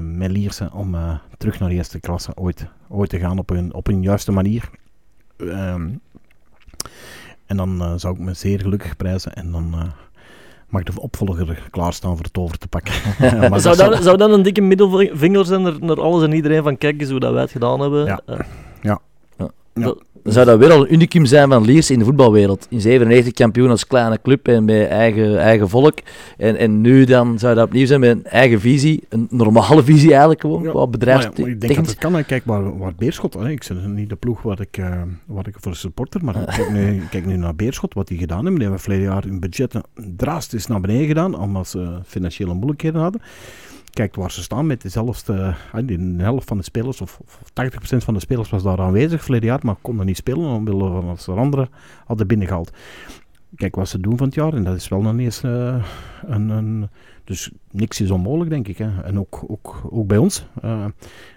met Lierse, om terug naar de eerste klasse ooit, ooit te gaan op een, op een juiste manier. Ehm, en dan zou ik me zeer gelukkig prijzen en dan mag de opvolger klaarstaan voor het over te pakken. zou, dat, zou dat een dikke middelvinger zijn naar, naar alles en iedereen van kijk eens hoe dat wij het gedaan hebben? Ja. Uh, ja. ja. Ja. zou dat weer al een unicum zijn van Liers in de voetbalwereld. In 97 kampioen als kleine club en met eigen, eigen volk. En, en nu dan zou dat opnieuw zijn met een eigen visie. Een normale visie eigenlijk gewoon, ja. Maar, ja, maar ik denk dat het kan. Kijk waar, waar Beerschot, hè. ik zeg niet de ploeg wat ik, uh, wat ik voor supporter, maar kijk, nu, kijk nu naar Beerschot, wat die gedaan hebben. Die hebben verleden jaar hun budgetten drastisch naar beneden gedaan, omdat ze financiële moeilijkheden hadden kijkt waar ze staan met dezelfde, de helft van de spelers, of, of 80% van de spelers was daar aanwezig verleden jaar, maar konden niet spelen omwille van er anderen hadden binnengehaald. Kijk wat ze doen van het jaar, en dat is wel nog eens uh, een, een, Dus niks is onmogelijk, denk ik. Hè. En ook, ook, ook bij ons. Uh,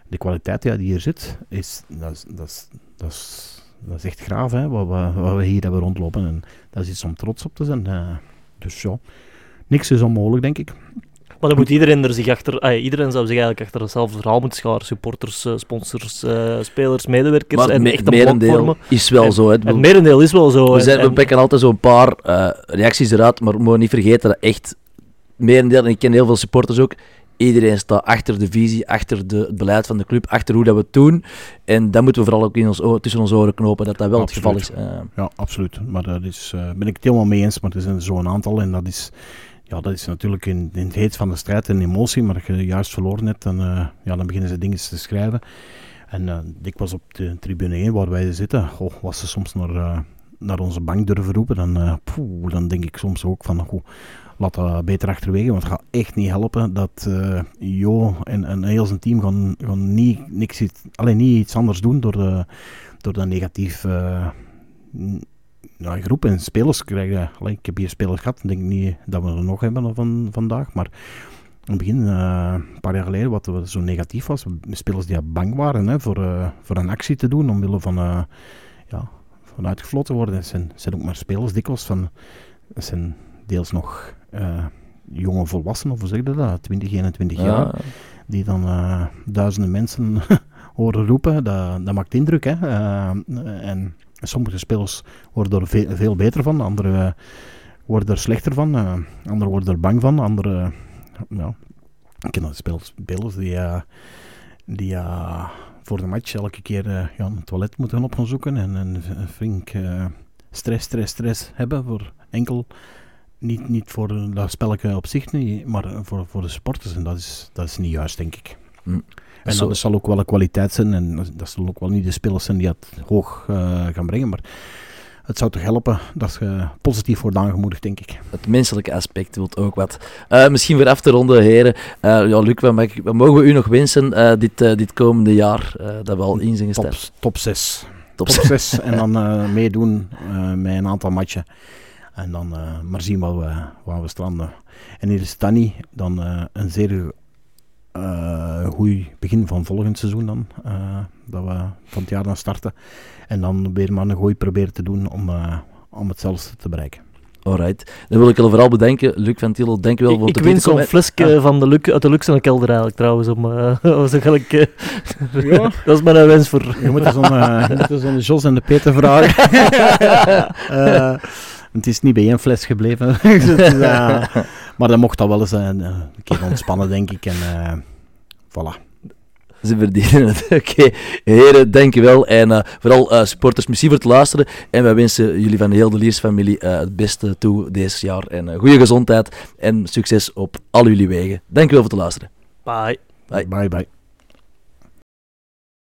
de kwaliteit ja, die hier zit, is, dat, is, dat, is, echt graaf, hè, wat, we, wat we hier hebben rondlopen. En dat is iets om trots op te zijn. Dus ja, niks is onmogelijk, denk ik. Maar dan moet iedereen er zich achter, ah, iedereen zou zich eigenlijk achter hetzelfde verhaal moeten scharen. Supporters, uh, sponsors, uh, spelers, medewerkers. Maar en me, echt een merendeel is wel en, zo. Hè. Het merendeel is wel zo. We, zijn, we pikken altijd zo'n paar uh, reacties eruit, maar we moeten niet vergeten dat echt merendeel, en ik ken heel veel supporters ook, iedereen staat achter de visie, achter de, het beleid van de club, achter hoe dat we het doen. En dat moeten we vooral ook in ons, tussen onze oren knopen, dat dat wel absoluut. het geval is. Uh. Ja, absoluut. Maar daar is, ben ik het helemaal mee eens, maar er zijn zo'n aantal en dat is ja, dat is natuurlijk in, in het heet van de strijd en emotie, maar als je juist verloren hebt, dan, uh, ja, dan beginnen ze dingen te schrijven. En uh, ik was op de tribune 1 waar wij zitten, oh, was ze soms naar, uh, naar onze bank durven roepen, dan, dan denk ik soms ook van, oh, laat dat beter achterwege, want het gaat echt niet helpen dat Jo en, en heel zijn team gaan, niet, niks, alleen niet iets anders doen door, door dat negatief ja, groep en spelers krijgen. Ik heb hier spelers gehad, denk niet dat we er nog hebben van vandaag. Maar in het begin, uh, een paar jaar geleden, wat zo negatief was, spelers die bang waren hè, voor, uh, voor een actie te doen, omwille van, uh, ja, van uitgefloten worden. Het zijn, zijn ook maar spelers dikwijls van, het zijn deels nog jonge volwassenen, of hoe zeg je dat, 20, 21 ja. jaar, die dan duizenden mensen horen roepen. Dat, dat maakt indruk. Hè. en Sommige spelers worden er veel, beter van, andere worden er slechter van, uh, anderen worden er bang van, andere, ja, ik ken dat spelers, die, die voor de match elke keer ja, een toilet moeten op gaan zoeken en een flink stress, stress, stress hebben voor enkel niet, niet voor dat spelletje op zich, maar voor, voor de sporters. En dat is, dat is niet juist, denk ik. Hm. En dat zal ook wel een kwaliteit zijn. En dat- dat zullen ook wel niet de spelers zijn die het hoog eh, gaan brengen. Maar het zou toch helpen dat je positief wordt aangemoedigd, denk ik. Het menselijke aspect wil ook wat. Eh, misschien weer af te ronden, heren. Eh, ja, Luc, wat, mag ik- wat mogen we u nog wensen dit, dit komende jaar? dat we al in zijn Top, gestart. top 6. Top Top 6. en dan meedoen met een aantal matchen. En dan maar zien waar we, waar we stranden. En hier is Danny dan een zeer eh goed begin van volgend seizoen dan. eh, dat we van het jaar dan starten. En dan weer maar een gooi proberen te doen om, eh, om hetzelfde te bereiken. Alright. Dan wil ik jullie vooral bedanken. Luc van Tiel, dank je wel Ik, voor ik win te zo'n flesje van de Luc, uit de luxe kelder eigenlijk trouwens. Om, eh, was eigenlijk, eh, Ja. dat is mijn wens voor. Je moet er zo'n uh, zo'n Jos en de Peter vragen. Eh, het is niet bij één fles gebleven. Dus maar dat mocht dat wel eens eh, een keer ontspannen, denk ik. En eh voilà. Ze verdienen het. Oké, heren, dankjewel. En eh, vooral eh, supporters, merci voor het luisteren. En wij wensen jullie van de hele Liers-familie eh, het beste toe deze jaar. En eh, goede gezondheid en succes op al jullie wegen. Dankjewel voor het luisteren. Bye. Bye. Bye bye.